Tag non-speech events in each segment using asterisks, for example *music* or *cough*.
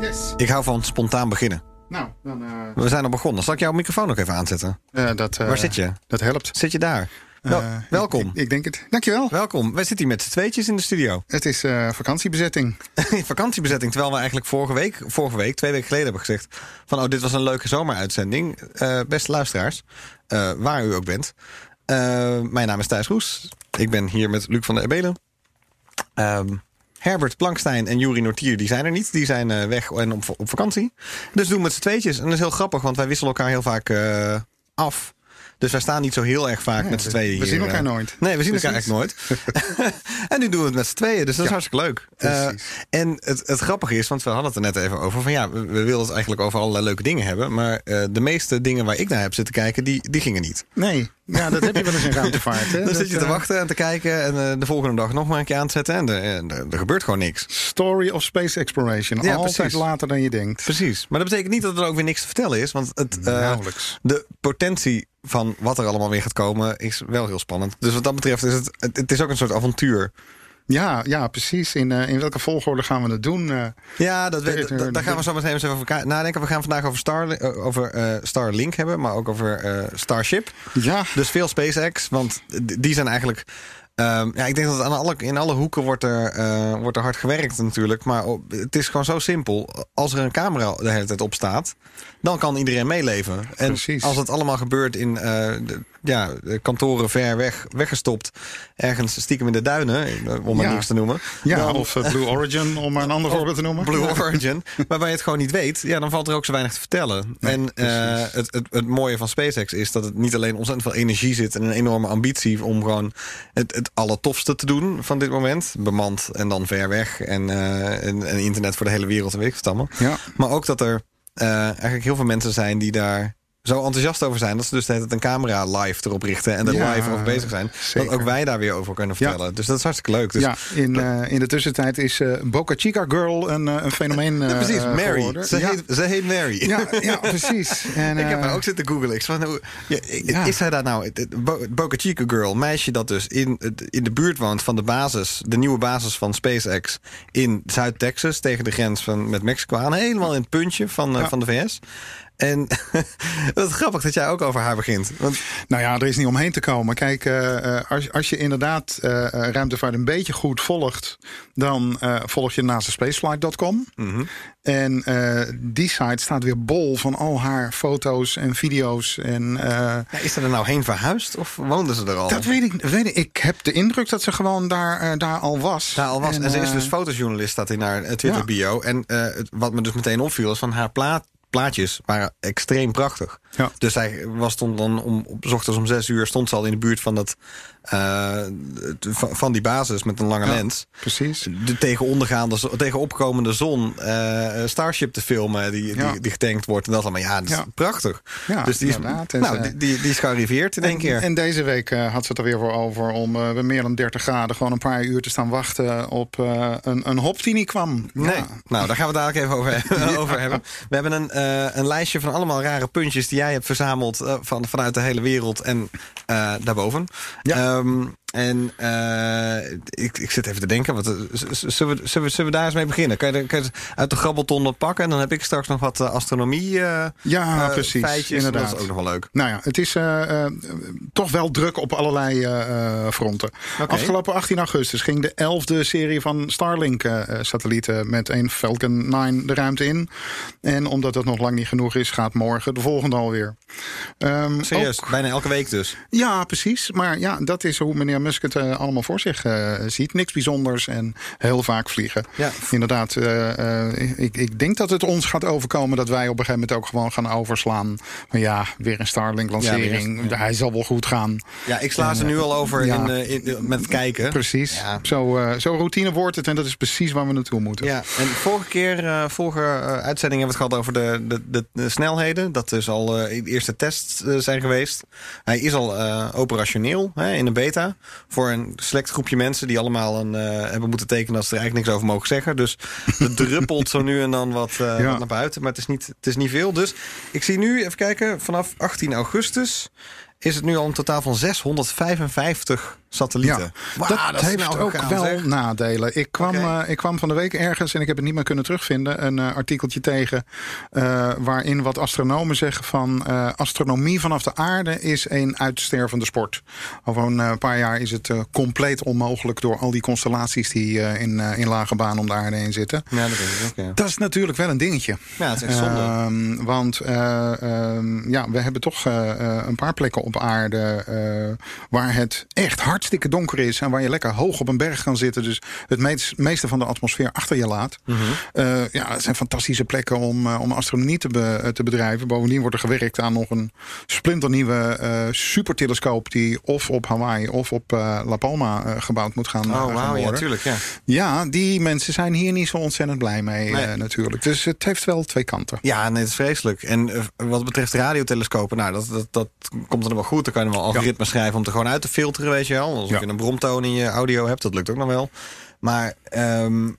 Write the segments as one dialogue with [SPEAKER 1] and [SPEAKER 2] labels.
[SPEAKER 1] Yes.
[SPEAKER 2] ik hou van spontaan beginnen.
[SPEAKER 1] Nou, dan... eh,
[SPEAKER 2] We zijn al begonnen. Zal ik jouw microfoon nog even aanzetten?
[SPEAKER 1] eh, dat, eh,
[SPEAKER 2] Waar zit je?
[SPEAKER 1] Dat helpt.
[SPEAKER 2] Zit je daar? Wel, welkom.
[SPEAKER 1] Ik, ik denk het. Dankjewel.
[SPEAKER 2] welkom. Wij zitten hier met z'n tweetjes in de studio.
[SPEAKER 1] Het is vakantiebezetting. *laughs*
[SPEAKER 2] Vakantiebezetting. Terwijl we eigenlijk vorige week, vorige week, twee weken geleden hebben gezegd... van oh, dit was een leuke zomeruitzending. Beste luisteraars, waar u ook bent. Mijn naam is Thijs Roes. Ik ben hier met Luc van der Ebelen. Ehm, Herbert Plankstein en Juri Nortier die zijn er niet. Die zijn eh, weg en op, op vakantie. Dus doen we met z'n tweetjes. En dat is heel grappig, want wij wisselen elkaar heel vaak eh, af. Dus wij staan niet zo heel erg vaak met z'n
[SPEAKER 1] we-
[SPEAKER 2] tweeën
[SPEAKER 1] we
[SPEAKER 2] hier.
[SPEAKER 1] zien elkaar
[SPEAKER 2] eh.
[SPEAKER 1] nooit.
[SPEAKER 2] Nee, we zien elkaar eigenlijk nooit. *laughs* en nu doen we het met z'n tweeën, dus dat is hartstikke leuk.
[SPEAKER 1] precies.
[SPEAKER 2] Eh, en het, het grappige is, want we hadden het er net even over... van ja, we, we wilden het eigenlijk over allerlei leuke dingen hebben... maar eh, de meeste dingen waar ik naar heb zitten kijken, die, die gingen niet.
[SPEAKER 1] Nee, ja, dat heb je wel eens in *laughs* ruimtevaart. Hè?
[SPEAKER 2] Dan
[SPEAKER 1] Dat,
[SPEAKER 2] zit je te wachten en te kijken... en de volgende dag nog maar een keer aan te zetten... en er, er, gebeurt gewoon niks.
[SPEAKER 1] Story of space exploration.
[SPEAKER 2] Ja,
[SPEAKER 1] Altijd
[SPEAKER 2] precies.
[SPEAKER 1] later dan je denkt.
[SPEAKER 2] Precies. Maar dat betekent niet dat er ook weer niks te vertellen is... want het, de potentie van wat er allemaal weer gaat komen... is wel heel spannend. Dus wat dat betreft is het... het, is ook een soort avontuur...
[SPEAKER 1] Ja, ja, precies. In, eh, in welke volgorde gaan we het doen? eh?
[SPEAKER 2] Ja, dat, we- da- daar gaan we zo meteen eens even over nadenken. We gaan vandaag over, Star, eh, over eh, Starlink hebben, maar ook over Starship.
[SPEAKER 1] ja,
[SPEAKER 2] Dus veel SpaceX, want die zijn eigenlijk... ehm, ja, ik denk dat aan alle, in alle hoeken wordt er, eh, wordt er hard gewerkt natuurlijk. Maar op- het is gewoon zo simpel. Als er een camera de hele tijd op staat, dan kan iedereen meeleven. En
[SPEAKER 1] Precies.
[SPEAKER 2] als het allemaal gebeurt in eh, de, ja, de kantoren ver weg, weggestopt... ergens stiekem in de duinen, eh, om maar
[SPEAKER 1] Ja.
[SPEAKER 2] niks te noemen...
[SPEAKER 1] ja
[SPEAKER 2] dan-
[SPEAKER 1] of Blue Origin, om maar een ander *laughs* voorbeeld te noemen.
[SPEAKER 2] Blue Origin. waarbij je het gewoon niet weet. Ja, dan valt er ook zo weinig te vertellen. En het, het, het mooie van SpaceX is dat het niet alleen ontzettend veel energie zit... en een enorme ambitie om gewoon het, het allertofste te doen van dit moment. Bemand en dan ver weg. En, eh, en, en internet voor de hele wereld en weet ik wat allemaal.
[SPEAKER 1] Ja.
[SPEAKER 2] Maar ook dat er eh, eigenlijk heel veel mensen zijn die daar zo enthousiast over zijn... dat ze dus tijd een camera live erop richten... en er
[SPEAKER 1] Ja,
[SPEAKER 2] live over bezig zijn.
[SPEAKER 1] zeker.
[SPEAKER 2] Dat ook wij daar weer over kunnen
[SPEAKER 1] Ja.
[SPEAKER 2] vertellen. Dus dat is hartstikke leuk. Dus
[SPEAKER 1] ja, in, eh, in de tussentijd is eh, Boca Chica Girl een, eh, een fenomeen
[SPEAKER 2] Ja, precies, Mary. Ze,
[SPEAKER 1] ja,
[SPEAKER 2] heet, ze heet Mary.
[SPEAKER 1] ja, ja, precies. En, *laughs*
[SPEAKER 2] Ik heb haar ook zitten googlen. Ik van, hoe-. Is zij daar nou, Boca Chica Girl, meisje dat dus in, het- in de buurt woont van de basis, de nieuwe basis van SpaceX in Zuid-Texas, tegen de grens van, met Mexico aan, helemaal in het puntje van, van de VS. En *laughs* wat grappig dat jij ook over haar begint. Want
[SPEAKER 1] Nou ja, er is niet omheen te komen. Kijk, eh, eh, als, als je inderdaad eh, ruimtevaart een beetje goed volgt, dan volg je naast spaceflight.com.
[SPEAKER 2] Mhm.
[SPEAKER 1] En eh, die site staat weer bol van al haar foto's en video's. En
[SPEAKER 2] ja, is ze er nou heen verhuisd of woonden ze er al?
[SPEAKER 1] dat weet ik, weet ik. Ik heb de indruk dat ze gewoon daar, daar al was.
[SPEAKER 2] Daar al was. En, ze is dus fotojournalist, staat in haar eh, Twitter bio. En wat me dus meteen opviel is van haar plaat, plaatjes waren extreem prachtig.
[SPEAKER 1] Ja.
[SPEAKER 2] Dus zij was stond dan om, op ochtends om zes uur stond ze al in de buurt van dat eh, van, die basis met een lange
[SPEAKER 1] Ja.
[SPEAKER 2] lens.
[SPEAKER 1] Precies.
[SPEAKER 2] De tegen ondergaande, tegen opkomende zon eh, Starship te filmen die,
[SPEAKER 1] Ja.
[SPEAKER 2] die, die getankt wordt en dat allemaal. Ja, dat is
[SPEAKER 1] Ja.
[SPEAKER 2] prachtig.
[SPEAKER 1] Ja,
[SPEAKER 2] dus die is, nou, die, die, die is gearriveerd in één keer.
[SPEAKER 1] en deze week eh, had ze het er weer voor over om eh, bij meer dan 30 graden gewoon een paar uur te staan wachten op eh, een, een hop die niet kwam.
[SPEAKER 2] Nee, nou daar gaan we het dadelijk even over, *laughs* *laughs* over hebben. We hebben een, eh, een lijstje van allemaal rare puntjes die jij hebt verzameld eh, van, vanuit de hele wereld en eh, daarboven.
[SPEAKER 1] Ja.
[SPEAKER 2] Um, en eh, ik, ik zit even te denken, wat, eh, zullen, we, zullen, we, zullen we daar eens mee beginnen? Kan je, kan je uit de grabbelton wat pakken? En dan heb ik straks nog wat eh, astronomie eh,
[SPEAKER 1] Ja, precies,
[SPEAKER 2] feitjes.
[SPEAKER 1] inderdaad.
[SPEAKER 2] Dat is ook nog wel leuk.
[SPEAKER 1] Nou ja, het is toch wel druk op allerlei fronten. Afgelopen 18 augustus ging de 11e serie van Starlink-satellieten met een Falcon 9 de ruimte in. En omdat dat nog lang niet genoeg is, gaat morgen de volgende alweer. Ehm,
[SPEAKER 2] Serieus,
[SPEAKER 1] ook-
[SPEAKER 2] bijna elke week dus.
[SPEAKER 1] ja, precies. Maar ja, dat is hoe meneer Musk het eh, allemaal voor zich eh, ziet. Niks bijzonders en heel vaak vliegen.
[SPEAKER 2] Ja.
[SPEAKER 1] Inderdaad, eh, ik, ik denk dat het ons gaat overkomen dat wij op een gegeven moment ook gewoon gaan overslaan. Maar ja, weer een Starlink-lancering.
[SPEAKER 2] Ja,
[SPEAKER 1] Hij zal wel goed gaan.
[SPEAKER 2] Ja, ik sla ze nu al over in, in- met het kijken.
[SPEAKER 1] Precies. Zo, zo routine wordt het en dat is precies waar we naartoe moeten.
[SPEAKER 2] Ja, en vorige keer, vorige uitzending hebben we het gehad over de, de, de, de snelheden. Dat dus al de eerste tests zijn geweest. Hij is al operationeel hè, in een beta. Voor een select groepje mensen die allemaal een, eh, hebben moeten tekenen als ze er eigenlijk niks over mogen zeggen. Dus het *laughs* druppelt zo nu en dan wat, eh,
[SPEAKER 1] Ja.
[SPEAKER 2] wat naar buiten. Maar het is, niet, het is niet veel. Dus ik zie nu, even kijken, vanaf 18 augustus is het nu al een totaal van 655 satellieten.
[SPEAKER 1] Ja, dat,
[SPEAKER 2] is
[SPEAKER 1] heeft ook wel
[SPEAKER 2] zeg.
[SPEAKER 1] nadelen. Ik kwam, eh, ik kwam van de week ergens, en ik heb het niet meer kunnen terugvinden, een eh, artikeltje tegen. eh, waarin wat astronomen zeggen van astronomie vanaf de aarde is een uitstervende sport. Over een paar jaar is het compleet onmogelijk door al die constellaties die in, in lage baan om de aarde heen zitten.
[SPEAKER 2] Ja, dat ik ook, ja.
[SPEAKER 1] Dat is natuurlijk wel een dingetje.
[SPEAKER 2] Ja, het is echt zonde.
[SPEAKER 1] Ehm, want eh, ehm, ja, we hebben toch een paar plekken op aarde waar het echt hartstikke donker is en waar je lekker hoog op een berg kan zitten. Dus het mees- meeste van de atmosfeer achter je laat.
[SPEAKER 2] Mhm.
[SPEAKER 1] Eh, ja, het zijn fantastische plekken om, eh, om astronomie te, be- eh, te bedrijven. Bovendien wordt er gewerkt aan nog een splinternieuwe supertelescoop die of op Hawaii of op La Palma gebouwd moet gaan,
[SPEAKER 2] Oh,
[SPEAKER 1] gaan
[SPEAKER 2] wauw, ja, tuurlijk, ja.
[SPEAKER 1] Ja, die mensen zijn hier niet zo ontzettend blij mee
[SPEAKER 2] Nee.
[SPEAKER 1] natuurlijk. Dus het heeft wel twee kanten.
[SPEAKER 2] Ja, nee, het is vreselijk. En wat betreft radiotelescopen, nou, dat, dat, dat komt er nog wel goed. Dan kan je wel algoritmes schrijven om er gewoon uit te filteren, weet je wel. Alsof
[SPEAKER 1] Ja.
[SPEAKER 2] je een bromtoon in je audio hebt, dat lukt ook nog wel. Maar ehm,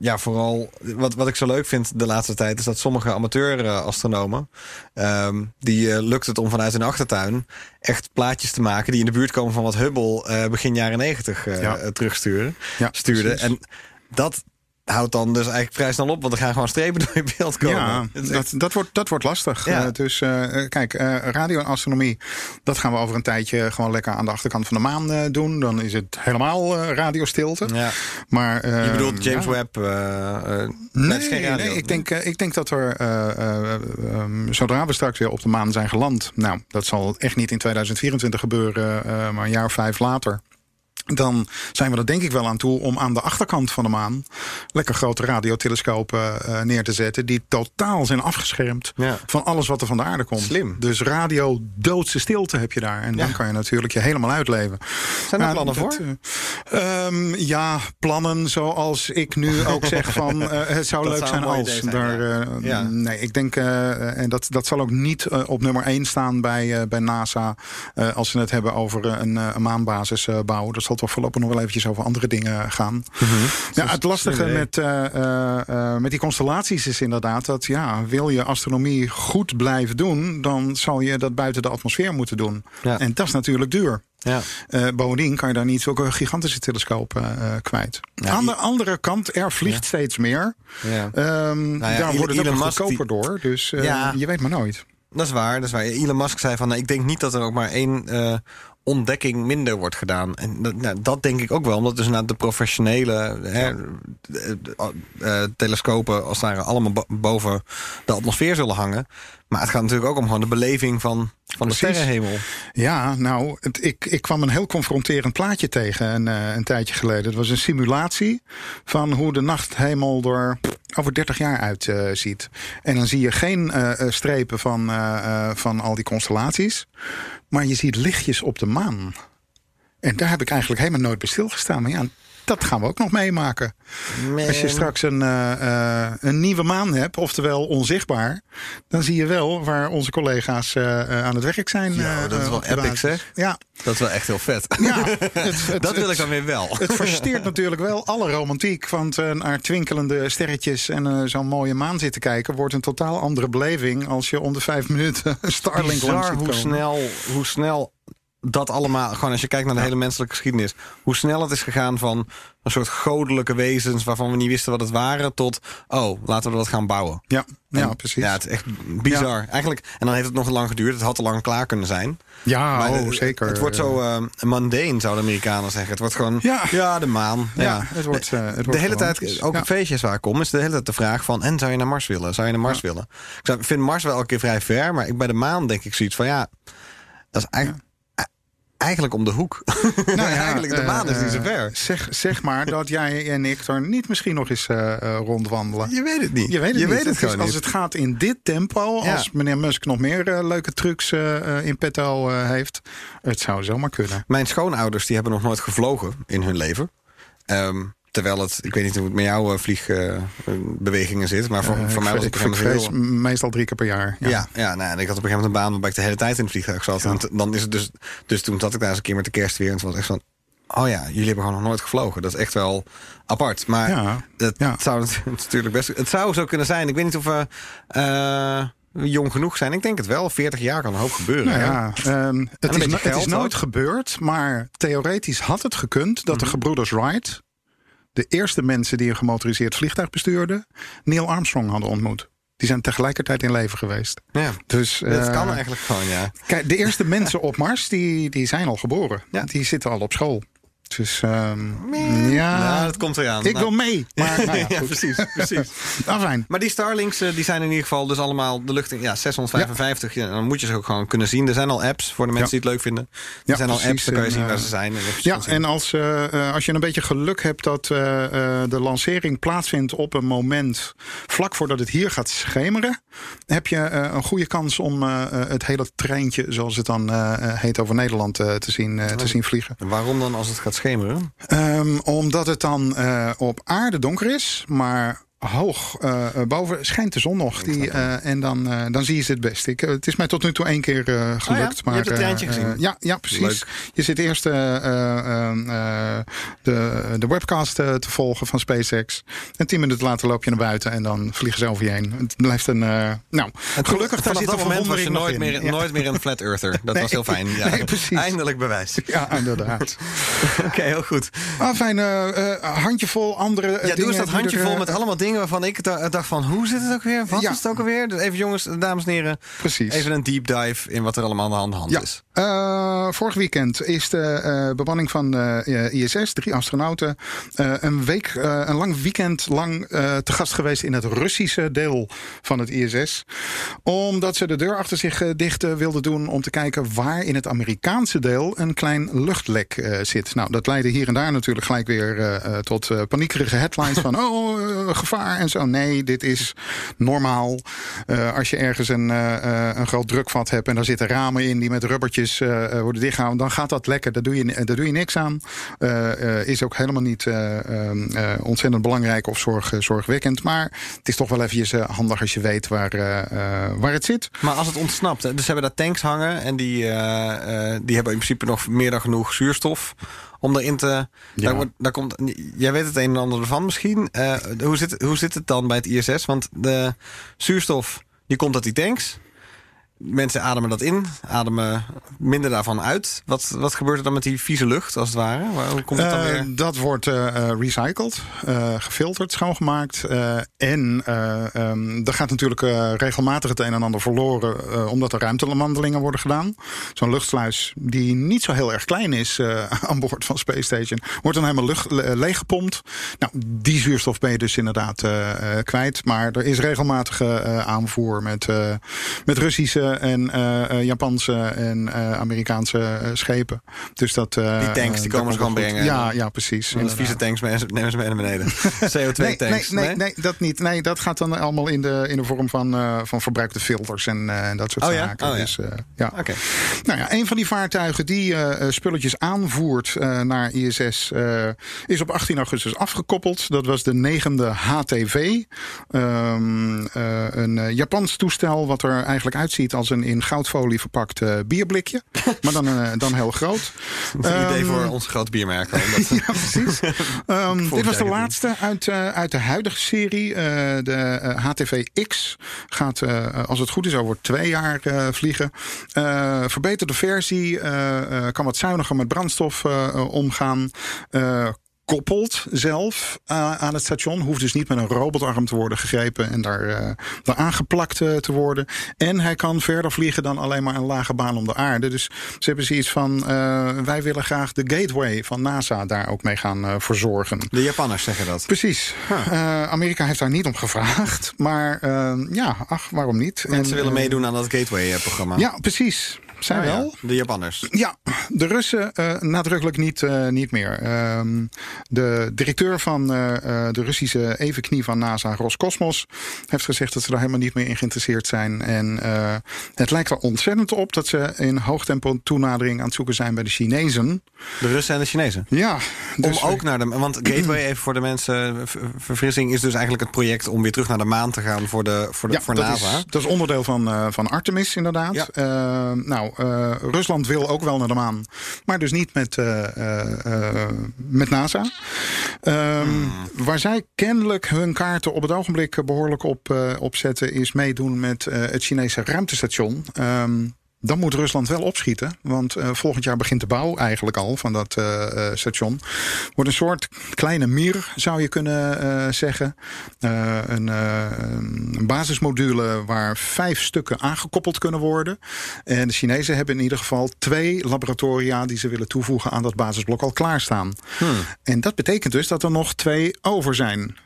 [SPEAKER 2] ja, vooral wat, wat ik zo leuk vind de laatste tijd... is dat sommige amateur-astronomen... ehm, die eh, lukt het om vanuit hun achtertuin echt plaatjes te maken... die in de buurt komen van wat Hubble eh, begin jaren negentig eh,
[SPEAKER 1] Ja.
[SPEAKER 2] terugsturen.
[SPEAKER 1] Ja,
[SPEAKER 2] stuurde.
[SPEAKER 1] precies.
[SPEAKER 2] En dat houdt dan dus eigenlijk vrij snel op... want er gaan gewoon strepen *laughs* door je beeld komen.
[SPEAKER 1] Ja, dat, dat, wordt, dat wordt lastig.
[SPEAKER 2] Ja.
[SPEAKER 1] Eh, dus eh, kijk, eh, radio en astronomie, dat gaan we over een tijdje gewoon lekker aan de achterkant van de maan doen. Dan is het helemaal radiostilte.
[SPEAKER 2] ja.
[SPEAKER 1] Maar,
[SPEAKER 2] Je bedoelt James
[SPEAKER 1] ja.
[SPEAKER 2] Webb?
[SPEAKER 1] Nee,
[SPEAKER 2] geen radio.
[SPEAKER 1] nee, ik, denk, ik denk dat er, eh, eh, ehm, zodra we straks weer op de maan zijn geland... nou, dat zal echt niet in 2024 gebeuren, maar een jaar of vijf later... dan zijn we er denk ik wel aan toe om aan de achterkant van de maan... lekker grote radiotelescopen eh, neer te zetten... die totaal zijn afgeschermd
[SPEAKER 2] Ja.
[SPEAKER 1] van alles wat er van de aarde komt.
[SPEAKER 2] Slim.
[SPEAKER 1] Dus radio doodse stilte heb je daar. En dan kan je natuurlijk je helemaal uitleven.
[SPEAKER 2] Zijn er plannen
[SPEAKER 1] dat,
[SPEAKER 2] voor?
[SPEAKER 1] eh, ehm, ja, plannen zoals ik nu ook zeg van eh, het zou *laughs*
[SPEAKER 2] Dat
[SPEAKER 1] leuk
[SPEAKER 2] zou
[SPEAKER 1] zijn als.
[SPEAKER 2] zijn,
[SPEAKER 1] daar,
[SPEAKER 2] ja.
[SPEAKER 1] eh. Nee, ik denk, eh, en dat, dat zal ook niet eh, op nummer 1 staan bij, eh, bij NASA eh, als ze het hebben over eh, een, eh, een maanbasis eh, bouwen. Dat zal toch voorlopig nog wel eventjes over andere dingen gaan. Ja, het lastige met, eh, eh, eh, met die constellaties is inderdaad dat ja, wil je astronomie goed blijven doen, dan zal je dat buiten de atmosfeer moeten doen.
[SPEAKER 2] Ja.
[SPEAKER 1] En dat is natuurlijk duur.
[SPEAKER 2] Ja.
[SPEAKER 1] Bovendien kan je daar niet zulke gigantische telescopen kwijt.
[SPEAKER 2] Ja,
[SPEAKER 1] Aan de andere kant, er vliegt steeds meer.
[SPEAKER 2] Ja.
[SPEAKER 1] Ehm,
[SPEAKER 2] ja,
[SPEAKER 1] daar wordt het ook goedkoper door. Dus je weet maar nooit.
[SPEAKER 2] Dat is waar, dat is waar. Elon Musk zei van, nou, ik denk niet dat er ook maar één ontdekking minder wordt gedaan. En dat, nou, dat denk ik ook wel, omdat dus naar de professionele hè, de- eh, telescopen als het ware allemaal bo- boven de atmosfeer zullen hangen. Maar het gaat natuurlijk ook om gewoon de beleving van, van de sterrenhemel.
[SPEAKER 1] Ja, nou, het, ik, ik kwam een heel confronterend plaatje tegen een, eh, een tijdje geleden. Het was een simulatie van hoe de nachthemel er over 30 jaar uitziet. ziet. en dan zie je geen eh, eh, strepen van, eh, eh, van al die constellaties. Maar je ziet lichtjes op de maan. En daar heb ik eigenlijk helemaal nooit bij stilgestaan. Maar ja, dat gaan we ook nog meemaken. Als je straks een, eh, eh, een nieuwe maan hebt, oftewel onzichtbaar, dan zie je wel waar onze collega's eh, aan het werk zijn.
[SPEAKER 2] Ja, dat is wel epic,
[SPEAKER 1] basis.
[SPEAKER 2] zeg.
[SPEAKER 1] Ja,
[SPEAKER 2] Dat is wel echt heel vet.
[SPEAKER 1] ja het, *laughs* het-
[SPEAKER 2] dat wil
[SPEAKER 1] het-
[SPEAKER 2] ik dan weer wel.
[SPEAKER 1] Het versteert natuurlijk wel alle romantiek. Want naar twinkelende sterretjes en zo'n mooie maan zitten kijken... wordt een totaal andere beleving als je om de vijf minuten *laughs* Starlink langs
[SPEAKER 2] bizar
[SPEAKER 1] ziet
[SPEAKER 2] hoe snel, hoe snel dat allemaal, gewoon als je kijkt naar de hele menselijke geschiedenis, hoe snel het is gegaan van een soort goddelijke wezens waarvan we niet wisten wat het waren, tot oh, laten we dat gaan bouwen.
[SPEAKER 1] Ja, ja precies.
[SPEAKER 2] Ja, het is echt bizar. Eigenlijk, en dan heeft het nog lang geduurd. Het had al lang klaar kunnen zijn.
[SPEAKER 1] Ja,
[SPEAKER 2] Maar
[SPEAKER 1] oh,
[SPEAKER 2] het-
[SPEAKER 1] zeker.
[SPEAKER 2] Het wordt zo eh mundane, zouden de Amerikanen zeggen. Het wordt gewoon, ja,
[SPEAKER 1] Ja.
[SPEAKER 2] de maan.
[SPEAKER 1] Ja,
[SPEAKER 2] Ja,
[SPEAKER 1] het wordt, eh, het wordt
[SPEAKER 2] de hele
[SPEAKER 1] gewoon-
[SPEAKER 2] tijd, ook op feestjes waar ik kom, is de hele tijd de vraag van... en zou je naar Mars willen? Zou je naar Mars willen? Ik vind Mars wel elke keer vrij ver, maar ik, bij de maan denk ik zoiets van... ja, dat is eigenlijk... eigenlijk om de hoek. *laughs*
[SPEAKER 1] Nou ja,
[SPEAKER 2] eigenlijk, de maan is niet zo
[SPEAKER 1] eh,
[SPEAKER 2] ver.
[SPEAKER 1] Zeg, zeg maar dat jij en ik er niet misschien nog eens eh, eh, rondwandelen.
[SPEAKER 2] Je weet het niet.
[SPEAKER 1] Je weet het niet.
[SPEAKER 2] weet het
[SPEAKER 1] is-
[SPEAKER 2] gewoon
[SPEAKER 1] als
[SPEAKER 2] niet.
[SPEAKER 1] het gaat in dit tempo,
[SPEAKER 2] Ja.
[SPEAKER 1] als meneer Musk nog meer leuke trucs in petto heeft, het zou zomaar kunnen.
[SPEAKER 2] Mijn schoonouders die hebben nog nooit gevlogen in hun leven. Ehm, terwijl het, ik weet niet hoe het met jouw eh, vliegbewegingen zit, maar voor,
[SPEAKER 1] Eh,
[SPEAKER 2] voor mij was het
[SPEAKER 1] ik vrees meestal drie keer per jaar. Ja.
[SPEAKER 2] Ja, ja nou, ik had op een gegeven moment een baan waarbij ik de hele tijd in het vliegtuig zat. En dan is het dus, dus toen zat ik daar eens een keer met de kerst weer. En toen was echt van, oh ja, jullie hebben gewoon nog nooit gevlogen. Dat is echt wel apart. Maar
[SPEAKER 1] Ja,
[SPEAKER 2] het
[SPEAKER 1] ja.
[SPEAKER 2] zou nat- *laughs* natuurlijk best... Het zou zo kunnen zijn. Ik weet niet of we eh, jong genoeg zijn. Ik denk het wel. 40 jaar kan een hoop gebeuren.
[SPEAKER 1] Nou ja, ehm, het, is, het is nooit
[SPEAKER 2] ook.
[SPEAKER 1] gebeurd, maar theoretisch had het gekund dat de
[SPEAKER 2] Mhm.
[SPEAKER 1] gebroeders Wright, de eerste mensen die een gemotoriseerd vliegtuig bestuurden, Neil Armstrong hadden ontmoet. Die zijn tegelijkertijd in leven geweest.
[SPEAKER 2] Ja.
[SPEAKER 1] Dus
[SPEAKER 2] Dat
[SPEAKER 1] eh,
[SPEAKER 2] kan eigenlijk gewoon, ja.
[SPEAKER 1] Kijk, de eerste *laughs* mensen op Mars, die, die zijn al geboren.
[SPEAKER 2] Ja.
[SPEAKER 1] Die zitten al op school. Dus ehm, ja,
[SPEAKER 2] Nou, dat komt eraan.
[SPEAKER 1] ik
[SPEAKER 2] Nou,
[SPEAKER 1] wil mee. *laughs* Maar nou ja,
[SPEAKER 2] precies, precies. *laughs*
[SPEAKER 1] Nou, fijn.
[SPEAKER 2] Maar die Starlinks eh, die zijn in ieder geval dus allemaal de lucht in. Ja, 655. Ja. dan moet je ze ook gewoon kunnen zien. Er zijn al apps voor de mensen
[SPEAKER 1] Ja.
[SPEAKER 2] die het leuk vinden. Er
[SPEAKER 1] Ja,
[SPEAKER 2] zijn al apps, dan kan je
[SPEAKER 1] En,
[SPEAKER 2] zien waar
[SPEAKER 1] eh,
[SPEAKER 2] ze zijn. En
[SPEAKER 1] Ja, en als, eh, als je een beetje geluk hebt dat eh, eh, de lancering plaatsvindt op een moment vlak voordat het hier gaat schemeren, heb je eh, een goede kans om het hele treintje, zoals het dan heet, over Nederland eh, te, zien, eh, te zien vliegen.
[SPEAKER 2] En waarom dan als het gaat schemeren?
[SPEAKER 1] Ehm, omdat het dan eh, op aarde donker is, maar hoog eh, eh, boven schijnt de zon nog. Die, eh, en dan, dan zie je ze het best. Ik, het is mij tot nu toe één keer eh, gelukt.
[SPEAKER 2] Oh Je
[SPEAKER 1] maar,
[SPEAKER 2] hebt het treintje gezien?
[SPEAKER 1] ja, ja, precies.
[SPEAKER 2] Leuk.
[SPEAKER 1] Je zit eerst eh, eh, eh, de, de webcast te volgen van SpaceX. En tien minuten later loop je naar buiten en dan vliegen ze over je heen. Het blijft een... nou, gelukkig daar zit
[SPEAKER 2] dat moment was je nooit meer,
[SPEAKER 1] Ja.
[SPEAKER 2] nooit meer een flat earther. Dat
[SPEAKER 1] Nee.
[SPEAKER 2] was heel fijn. Ja. *laughs*
[SPEAKER 1] Nee, precies.
[SPEAKER 2] Eindelijk bewijs. *laughs*
[SPEAKER 1] Ja, inderdaad. *laughs*
[SPEAKER 2] Oké, heel goed.
[SPEAKER 1] Ah, fijn. handjevol andere
[SPEAKER 2] Ja, doe eens dat
[SPEAKER 1] die
[SPEAKER 2] handje vol
[SPEAKER 1] eh,
[SPEAKER 2] met allemaal dingen waarvan ik da- dacht van... hoe zit het ook weer? Wat
[SPEAKER 1] Ja.
[SPEAKER 2] is het ook alweer? Dus even jongens, dames en heren.
[SPEAKER 1] Precies.
[SPEAKER 2] Even een deep dive in wat er allemaal aan de hand
[SPEAKER 1] Ja.
[SPEAKER 2] is.
[SPEAKER 1] Eh, vorig weekend is de eh, bemanning van de ISS, drie astronauten, eh, een week, eh, een lang weekend lang eh, te gast geweest in het Russische deel van het ISS. Omdat ze de deur achter zich eh, dicht eh, wilden doen om te kijken waar in het Amerikaanse deel een klein luchtlek eh, zit. Nou, dat leidde hier en daar natuurlijk gelijk weer eh, eh, tot eh, paniekerige headlines van *laughs* oh, eh, en zo. Nee, dit is normaal. Eh, als je ergens een, eh, eh, een groot drukvat hebt en daar zitten ramen in die met rubbertjes worden dichtgehouden, dan gaat dat lekker. Daar doe je, daar doe je niks aan. Is ook helemaal niet eh, eh, eh, ontzettend belangrijk of zorg, zorgwekkend. Maar het is toch wel eh, handig als je weet waar, waar het zit.
[SPEAKER 2] Maar als het ontsnapt, dus hebben daar tanks hangen... en die, die hebben in principe nog meer dan genoeg zuurstof... om erin te... Daar, daar komt, jij weet het een en ander ervan misschien. Eh, hoe, zit, hoe zit het dan bij het ISS? Want de zuurstof die komt uit die tanks... Mensen ademen dat in, ademen minder daarvan uit. Wat, wat gebeurt er dan met die vieze lucht, als het ware? Waar- Hoe komt het dan
[SPEAKER 1] Eh,
[SPEAKER 2] weer?
[SPEAKER 1] dat wordt eh, eh, recycled, gefilterd, schoongemaakt. en ehm, er gaat natuurlijk regelmatig het een en ander verloren... omdat er ruimtewandelingen worden gedaan. Zo'n luchtsluis die niet zo heel erg klein is *laughs* aan boord van Space Station... wordt dan helemaal lucht, le- leeggepompt. Nou, die zuurstof ben je dus inderdaad kwijt. Maar er is regelmatige aanvoer met, met Russische en eh, eh, Japanse en eh, Amerikaanse schepen. Dus dat, eh,
[SPEAKER 2] Die tanks, die komen ze gewoon brengen.
[SPEAKER 1] Ja, ja, precies.
[SPEAKER 2] De vieze tanks nemen ze- nemen ze mee naar beneden. CO2 *laughs*
[SPEAKER 1] Nee,
[SPEAKER 2] tanks.
[SPEAKER 1] nee, nee, nee, dat niet. Nee, dat gaat dan allemaal in de, in de vorm van, eh, van verbruikte filters en, eh, en dat soort
[SPEAKER 2] Oh ja?
[SPEAKER 1] zaken.
[SPEAKER 2] Oh ja.
[SPEAKER 1] Dus, eh, ja.
[SPEAKER 2] Oké.
[SPEAKER 1] Nou ja, een van die vaartuigen die spulletjes aanvoert eh, naar ISS eh, is op 18 augustus afgekoppeld. Dat was de negende HTV. Ehm, eh, een eh, Japans toestel wat er eigenlijk uitziet als een in goudfolie verpakt eh, bierblikje. maar dan, eh, dan heel groot.
[SPEAKER 2] Een idee
[SPEAKER 1] Ehm,
[SPEAKER 2] voor onze grote biermerk. hoor. *laughs* Dat-
[SPEAKER 1] ja, precies. *laughs* Ehm, dit was de laatste uit, eh, uit de huidige serie. De eh, HTV-X gaat, als het goed is, over twee jaar vliegen. Verbeterde versie, kan wat zuiniger met brandstof omgaan. Eh, gekoppeld zelf uh, aan het station. Hoeft dus niet met een robotarm te worden gegrepen en daar, uh, daar aangeplakt uh, te worden. En hij kan verder vliegen dan alleen maar een lage baan om de aarde. Dus ze hebben zoiets van: wij willen graag de gateway van NASA daar ook mee gaan verzorgen.
[SPEAKER 2] De Japanners zeggen dat.
[SPEAKER 1] Precies. Amerika heeft daar niet om gevraagd. Maar ja, ach, waarom niet?
[SPEAKER 2] En, ze willen meedoen aan dat gateway-programma.
[SPEAKER 1] Ja, precies. Zij
[SPEAKER 2] Oh ja,
[SPEAKER 1] wel?
[SPEAKER 2] De Japanners.
[SPEAKER 1] Ja, de Russen uh, nadrukkelijk niet, uh, niet meer. Uh, de directeur van uh, de Russische evenknie van NASA, Roscosmos, heeft gezegd dat ze daar helemaal niet meer in geïnteresseerd zijn. En het lijkt er ontzettend op dat ze in hoog tempo toenadering aan het zoeken zijn bij de Chinezen.
[SPEAKER 2] De Russen en de Chinezen?
[SPEAKER 1] Ja.
[SPEAKER 2] Dus om ook naar de. Want Gateway, even voor de mensen, verfrissing, is dus eigenlijk het project om weer terug naar de maan te gaan voor, de, voor, de,
[SPEAKER 1] ja,
[SPEAKER 2] voor
[SPEAKER 1] dat
[SPEAKER 2] NASA.
[SPEAKER 1] Is, dat is onderdeel van, van Artemis, inderdaad.
[SPEAKER 2] Ja.
[SPEAKER 1] nou, uh, Rusland wil ook wel naar de maan, maar dus niet met, met NASA. Um, hmm. Waar zij kennelijk hun kaarten op het ogenblik behoorlijk op, op zetten, is meedoen met het Chinese ruimtestation. Dan moet Rusland wel opschieten. Want uh, volgend jaar begint de bouw eigenlijk al van dat uh, station. Wordt een soort kleine mir, zou je kunnen zeggen. Een, een, basismodule waar vijf stukken aangekoppeld kunnen worden. En de Chinezen hebben in ieder geval twee laboratoria die ze willen toevoegen aan dat basisblok al klaarstaan. Hmm. En dat betekent dus dat er nog twee over zijn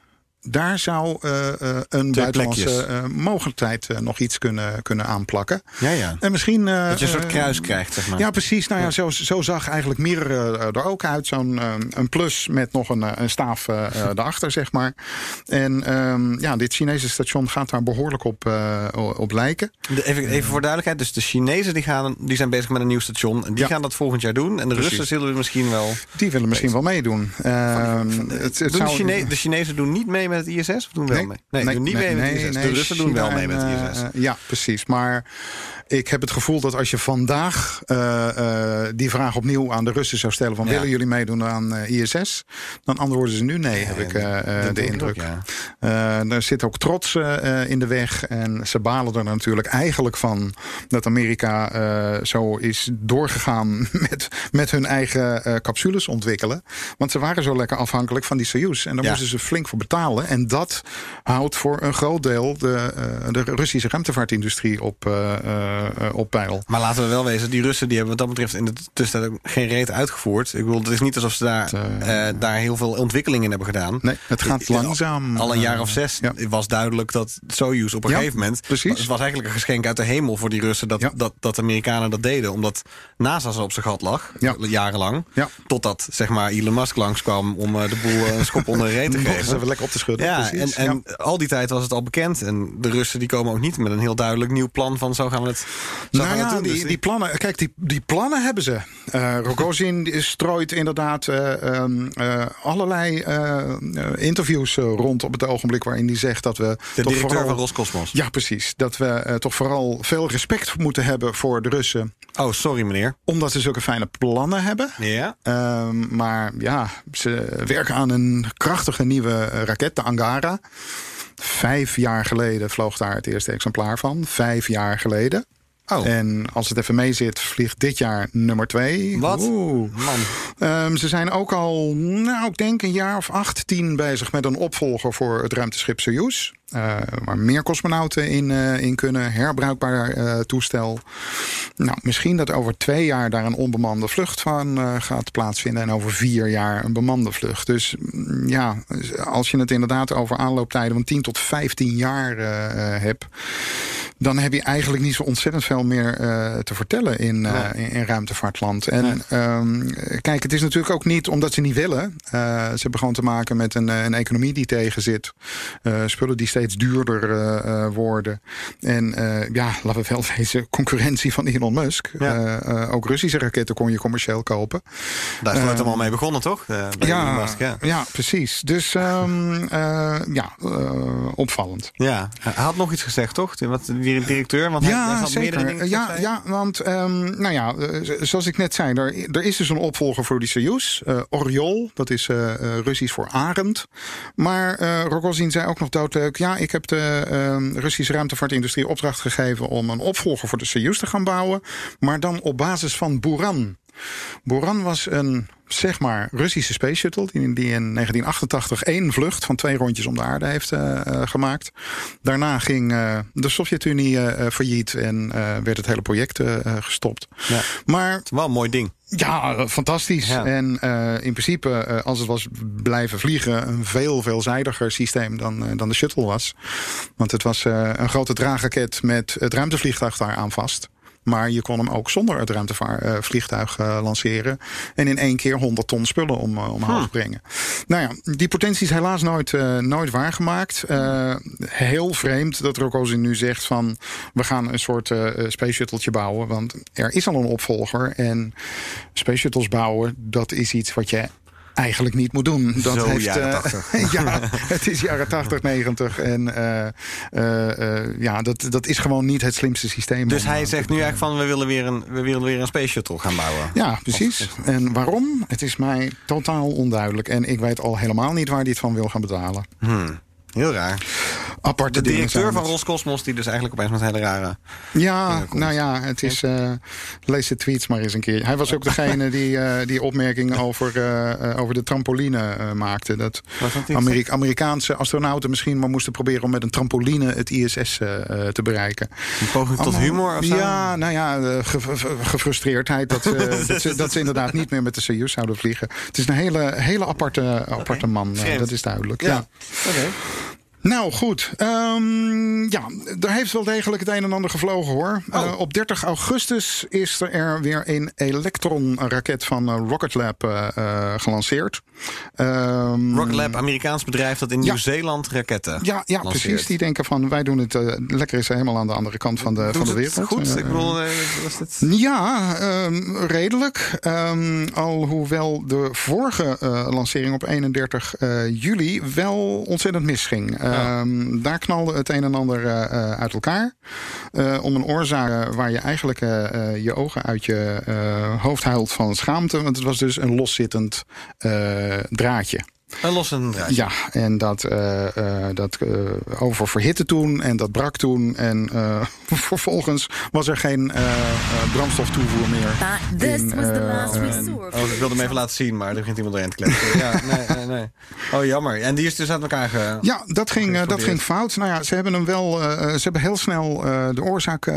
[SPEAKER 1] daar zou uh, uh, een buitenlandse uh, mogelijkheid nog iets kunnen, kunnen aanplakken.
[SPEAKER 2] Ja, ja.
[SPEAKER 1] En misschien.
[SPEAKER 2] dat je een soort kruis krijgt, zeg maar.
[SPEAKER 1] Ja, precies. Nou ja, zo, zo zag eigenlijk Mir er ook uit. Zo'n een plus met nog een, een staaf *laughs* erachter, zeg maar. En um, ja, dit Chinese station gaat daar behoorlijk op, op lijken.
[SPEAKER 2] Even, even voor duidelijkheid. Dus de Chinezen die gaan, die zijn bezig met een nieuw station. En die
[SPEAKER 1] Ja.
[SPEAKER 2] gaan dat volgend jaar doen. En de
[SPEAKER 1] Precies.
[SPEAKER 2] Russen zullen misschien wel.
[SPEAKER 1] Die willen misschien wel meedoen. Ehm, het, het
[SPEAKER 2] Doen de, Chine- de Chinezen doen niet mee met het ISS? Of doen wel mee? Nee, doen niet mee met het ISS. de Russen doen wel mee met het ISS.
[SPEAKER 1] eh, ja, precies. Maar ik heb het gevoel dat als je vandaag eh, eh, die vraag opnieuw aan de Russen zou stellen: van
[SPEAKER 2] Ja.
[SPEAKER 1] willen jullie meedoen aan eh, ISS? Dan antwoorden ze nu nee, heb ik de
[SPEAKER 2] ik
[SPEAKER 1] indruk.
[SPEAKER 2] ook, ja.
[SPEAKER 1] Er zit ook trots in de weg. En ze balen er natuurlijk eigenlijk van dat Amerika zo is doorgegaan *laughs* met, met hun eigen capsules ontwikkelen. Want ze waren zo lekker afhankelijk van die Soyuz. En daar moesten ze flink voor betalen. En dat houdt voor een groot deel de, de Russische ruimtevaartindustrie op, op peil.
[SPEAKER 2] Maar laten we wel wezen, die Russen die hebben wat dat betreft in de tussentijd ook geen reet uitgevoerd. Ik bedoel, het is niet alsof ze daar,
[SPEAKER 1] Het, eh,
[SPEAKER 2] eh, daar heel veel ontwikkeling in hebben gedaan.
[SPEAKER 1] Nee, het gaat langzaam.
[SPEAKER 2] Al een jaar of
[SPEAKER 1] eh,
[SPEAKER 2] zes
[SPEAKER 1] ja.
[SPEAKER 2] was duidelijk dat Soyuz op een
[SPEAKER 1] Ja,
[SPEAKER 2] gegeven moment...
[SPEAKER 1] precies.
[SPEAKER 2] Het was eigenlijk een geschenk uit de hemel voor die Russen... dat,
[SPEAKER 1] Ja.
[SPEAKER 2] dat, dat de Amerikanen dat deden. Omdat NASA zo op zijn gat lag,
[SPEAKER 1] Ja.
[SPEAKER 2] jarenlang.
[SPEAKER 1] Ja.
[SPEAKER 2] Totdat zeg maar, Elon Musk langskwam om eh, de boel eh, een schop onder de reet te *laughs* geven.
[SPEAKER 1] even lekker op te schudden.
[SPEAKER 2] Ja, en,
[SPEAKER 1] precies.
[SPEAKER 2] en al die tijd was het al bekend. En de Russen die komen ook niet met een heel duidelijk nieuw plan van zo gaan we het,
[SPEAKER 1] Nou ja,
[SPEAKER 2] doen.
[SPEAKER 1] die,
[SPEAKER 2] Dus
[SPEAKER 1] die plannen, kijk, die, die plannen hebben ze. Eh Rogozin strooit inderdaad eh, ehm, eh, allerlei interviews rond op het ogenblik waarin hij zegt dat we.
[SPEAKER 2] de directeur
[SPEAKER 1] vooral-
[SPEAKER 2] van Roscosmos.
[SPEAKER 1] Ja, precies. Dat we toch vooral veel respect moeten hebben voor de Russen.
[SPEAKER 2] Oh, sorry meneer.
[SPEAKER 1] Omdat ze zulke fijne plannen hebben.
[SPEAKER 2] Ja.
[SPEAKER 1] Ehm, maar ja, ze werken aan een krachtige nieuwe raket, de Angara. Vijf jaar geleden vloog daar het eerste exemplaar van. Vijf jaar geleden.
[SPEAKER 2] Oh,
[SPEAKER 1] En als het even mee zit, vliegt dit jaar nummer twee.
[SPEAKER 2] wat?
[SPEAKER 1] Oeh.
[SPEAKER 2] Man.
[SPEAKER 1] Ehm, ze zijn ook al, nou, ik denk een jaar of acht, tien bezig met een opvolger voor het ruimteschip Soyuz. Eh, waar meer cosmonauten in, eh, in kunnen. Herbruikbaar eh, toestel. Nou, misschien dat over twee jaar daar een onbemande vlucht van gaat plaatsvinden. En over vier jaar een bemande vlucht. Dus mm, ja, als je het inderdaad over aanlooptijden van 10 tot 15 jaar hebt. Dan heb je eigenlijk niet zo ontzettend veel meer te vertellen in, eh, in, in ruimtevaartland. En ehm, kijk, het is natuurlijk ook niet omdat ze niet willen. Ze hebben gewoon te maken met een, een economie die tegen zit. Spullen die steeds duurder eh, eh, worden. En eh, ja, laten we wel *laughs* wezen, concurrentie van Elon Musk.
[SPEAKER 2] Ja.
[SPEAKER 1] Ook Russische raketten kon je commercieel kopen.
[SPEAKER 2] Daar is het allemaal mee begonnen, toch? Elon Musk, ja.
[SPEAKER 1] ja, precies. Dus ehm, eh, ja, opvallend.
[SPEAKER 2] Ja, hij had nog iets gezegd, toch? Wat, die directeur? Want hij, hij
[SPEAKER 1] Ja,
[SPEAKER 2] meerdere
[SPEAKER 1] zeker.
[SPEAKER 2] dingen
[SPEAKER 1] Ja, ja, want ehm, nou ja, zoals ik net zei, er, er is dus een opvolger voor die Soyuz. eh Oriol, dat is Russisch voor arend. Maar eh Rogozin zei ook nog doodleuk... ja, ik heb de ehm, Russische ruimtevaartindustrie opdracht gegeven... om een opvolger voor de Soyuz te gaan bouwen. Maar dan op basis van Buran. Buran was een, zeg maar, Russische space shuttle... die, in 1988 één vlucht van twee rondjes om de aarde heeft uh, gemaakt. Daarna ging uh, de Sovjet-Unie failliet en werd het hele project gestopt.
[SPEAKER 2] Ja.
[SPEAKER 1] Maar
[SPEAKER 2] Het wel een mooi ding.
[SPEAKER 1] Ja, fantastisch.
[SPEAKER 2] Ja.
[SPEAKER 1] En uh, in principe, uh, als het was blijven vliegen, een veel veelzijdiger systeem dan, uh, dan de shuttle was. Want het was een grote draagraket met het ruimtevliegtuig daar aan vast. Maar je kon hem ook zonder het ruimtevliegtuig lanceren. En in één keer 100 ton spullen om, omhoog
[SPEAKER 2] Hm.
[SPEAKER 1] brengen. Nou ja, die potentie is helaas nooit, nooit waargemaakt. heel vreemd dat Rokosi nu zegt van... we gaan een soort space shuttletje bouwen. Want er is al een opvolger. En space shuttles bouwen, dat is iets wat je eigenlijk niet moet doen. Dat
[SPEAKER 2] Zo
[SPEAKER 1] heeft,
[SPEAKER 2] jaren
[SPEAKER 1] eh,
[SPEAKER 2] 80. *laughs*
[SPEAKER 1] ja, *laughs* het is jaren 80, 90. En eh, eh, eh, ja, dat, dat is gewoon niet het slimste systeem.
[SPEAKER 2] Dus
[SPEAKER 1] om,
[SPEAKER 2] hij
[SPEAKER 1] eh,
[SPEAKER 2] zegt nu eigenlijk van we willen weer een, we willen weer een space shuttle gaan bouwen.
[SPEAKER 1] Ja, precies. En waarom? Het is mij totaal onduidelijk. En ik weet al helemaal niet waar hij het van wil gaan betalen.
[SPEAKER 2] Hmm. Heel raar.
[SPEAKER 1] Aparte
[SPEAKER 2] De directeur van. Roscosmos die dus eigenlijk opeens met hele rare...
[SPEAKER 1] Ja,
[SPEAKER 2] komt.
[SPEAKER 1] nou ja, het is. eh, lees de tweets maar eens een keer. Hij was ook degene die eh, die opmerking over, eh, eh, over de trampoline eh, maakte. Dat Amerikaanse astronauten misschien maar moesten proberen om met een trampoline het ISS eh, eh, te bereiken.
[SPEAKER 2] Een poging tot humor of zo?
[SPEAKER 1] Ja, nou ja, eh, ge- ge- gefrustreerdheid dat, ze- *laughs* dat, ze, dat ze inderdaad niet meer met de Soyuz zouden vliegen. Het is een hele, hele aparte, aparte man, eh, dat is duidelijk.
[SPEAKER 2] Ja.
[SPEAKER 1] ja.
[SPEAKER 2] Oké.
[SPEAKER 1] Nou goed, Ehm, ja, er heeft wel degelijk het een en ander gevlogen hoor.
[SPEAKER 2] Oh.
[SPEAKER 1] Eh, op 30 augustus is er weer een Electron-raket van eh, Rocket Lab eh, gelanceerd. Ehm,
[SPEAKER 2] Rocket Lab, Amerikaans bedrijf dat in
[SPEAKER 1] Ja.
[SPEAKER 2] Nieuw-Zeeland raketten
[SPEAKER 1] Ja, ja
[SPEAKER 2] lanceert.
[SPEAKER 1] precies. Die denken van wij doen het lekker is helemaal aan de andere kant van de, van de
[SPEAKER 2] ze het
[SPEAKER 1] wereld.
[SPEAKER 2] goed? Ik bedoel, was het...
[SPEAKER 1] Ja, ehm, redelijk. Alhoewel de vorige lancering op 31 eh, juli wel ontzettend misging. Ehm, Daar knalde het een en ander eh, eh, uit elkaar. Eh, om een oorzaak waar je eigenlijk je ogen uit je hoofd huilt van schaamte. Want het was dus een loszittend draadje.
[SPEAKER 2] Een losse draadje.
[SPEAKER 1] Ja, en dat, eh, eh, dat eh, over verhitte toen en dat brak toen. En eh, *laughs* vervolgens was er geen eh, eh, brandstoftoevoer meer.
[SPEAKER 3] This
[SPEAKER 1] in,
[SPEAKER 3] was the last resort.
[SPEAKER 2] Oh, ik wilde hem even laten zien, maar er begint iemand erin te kletsen. Ja, nee, nee, nee. Oh, jammer. En die is dus uit elkaar ge...
[SPEAKER 1] Ja, dat ging, dat ging fout. Nou ja, ze hebben hem wel. eh, ze hebben heel snel eh, de oorzaak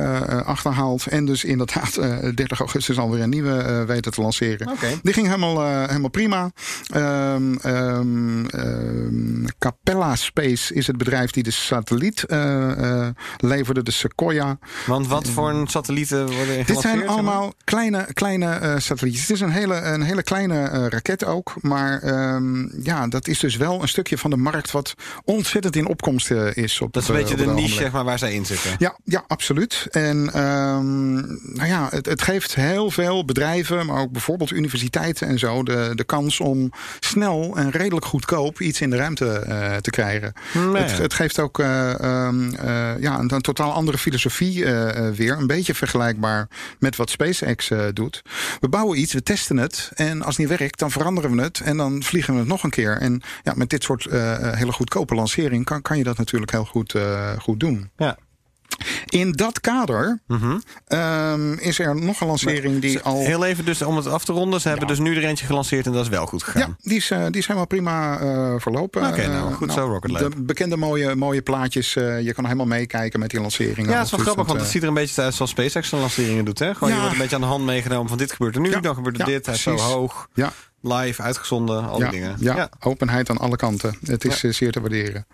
[SPEAKER 1] achterhaald. En dus inderdaad, eh 30 augustus alweer een nieuwe eh, weten te lanceren. Die ging helemaal, eh, helemaal prima. Ehm, ehm, ehm, Capella Space is het bedrijf die de satelliet eh, eh, leverde, de Sequoia.
[SPEAKER 2] Want wat voor een satellieten worden er
[SPEAKER 1] Dit zijn allemaal kleine, kleine eh, satellietjes. Het is een hele, een hele kleine raket ook. Maar ehm, ja, dat is dus wel een stukje van de markt wat ontzettend in opkomst is. Op
[SPEAKER 2] Dat is een beetje de niche zeg maar, waar zij in zitten.
[SPEAKER 1] Ja, ja, absoluut. En nou ja, het, het geeft heel veel bedrijven, maar ook bijvoorbeeld universiteiten en zo, de, de kans om snel en redelijk goedkoop iets in de ruimte eh, te krijgen.
[SPEAKER 2] Nee.
[SPEAKER 1] Het, het geeft ook eh, ehm, eh, ja, een, een totaal andere filosofie weer. Een beetje vergelijkbaar met wat SpaceX doet. We bouwen iets, we testen het. En als het niet werkt, dan veranderen we het. En dan vliegen we het nog een keer. En ja, met dit soort hele goedkope lancering kan, kan je dat natuurlijk heel goed, goed doen.
[SPEAKER 2] Ja.
[SPEAKER 1] In dat kader ehm, is er nog een lancering die al.
[SPEAKER 2] Heel even dus om het af te ronden. Ze hebben dus nu er eentje gelanceerd en dat is wel goed gegaan.
[SPEAKER 1] Ja, die is, eh, die is helemaal prima eh, verlopen.
[SPEAKER 2] Oké, nou,
[SPEAKER 1] Eh,
[SPEAKER 2] goed zo, Rocket Lab.
[SPEAKER 1] De bekende mooie, mooie plaatjes. je kan helemaal meekijken met die lanceringen.
[SPEAKER 2] Ja, het is wel grappig,
[SPEAKER 1] dat,
[SPEAKER 2] want het ziet er een beetje uit zoals SpaceX zijn lanceringen doet. Hè? Gewoon,
[SPEAKER 1] Ja.
[SPEAKER 2] Je wordt een beetje aan de hand meegenomen van dit gebeurt er nu,
[SPEAKER 1] Ja.
[SPEAKER 2] dan gebeurt er dit. Hij is zo hoog,
[SPEAKER 1] Ja,
[SPEAKER 2] live, uitgezonden, al
[SPEAKER 1] ja,
[SPEAKER 2] die dingen.
[SPEAKER 1] ja, openheid aan alle kanten. Het is eh, zeer te waarderen.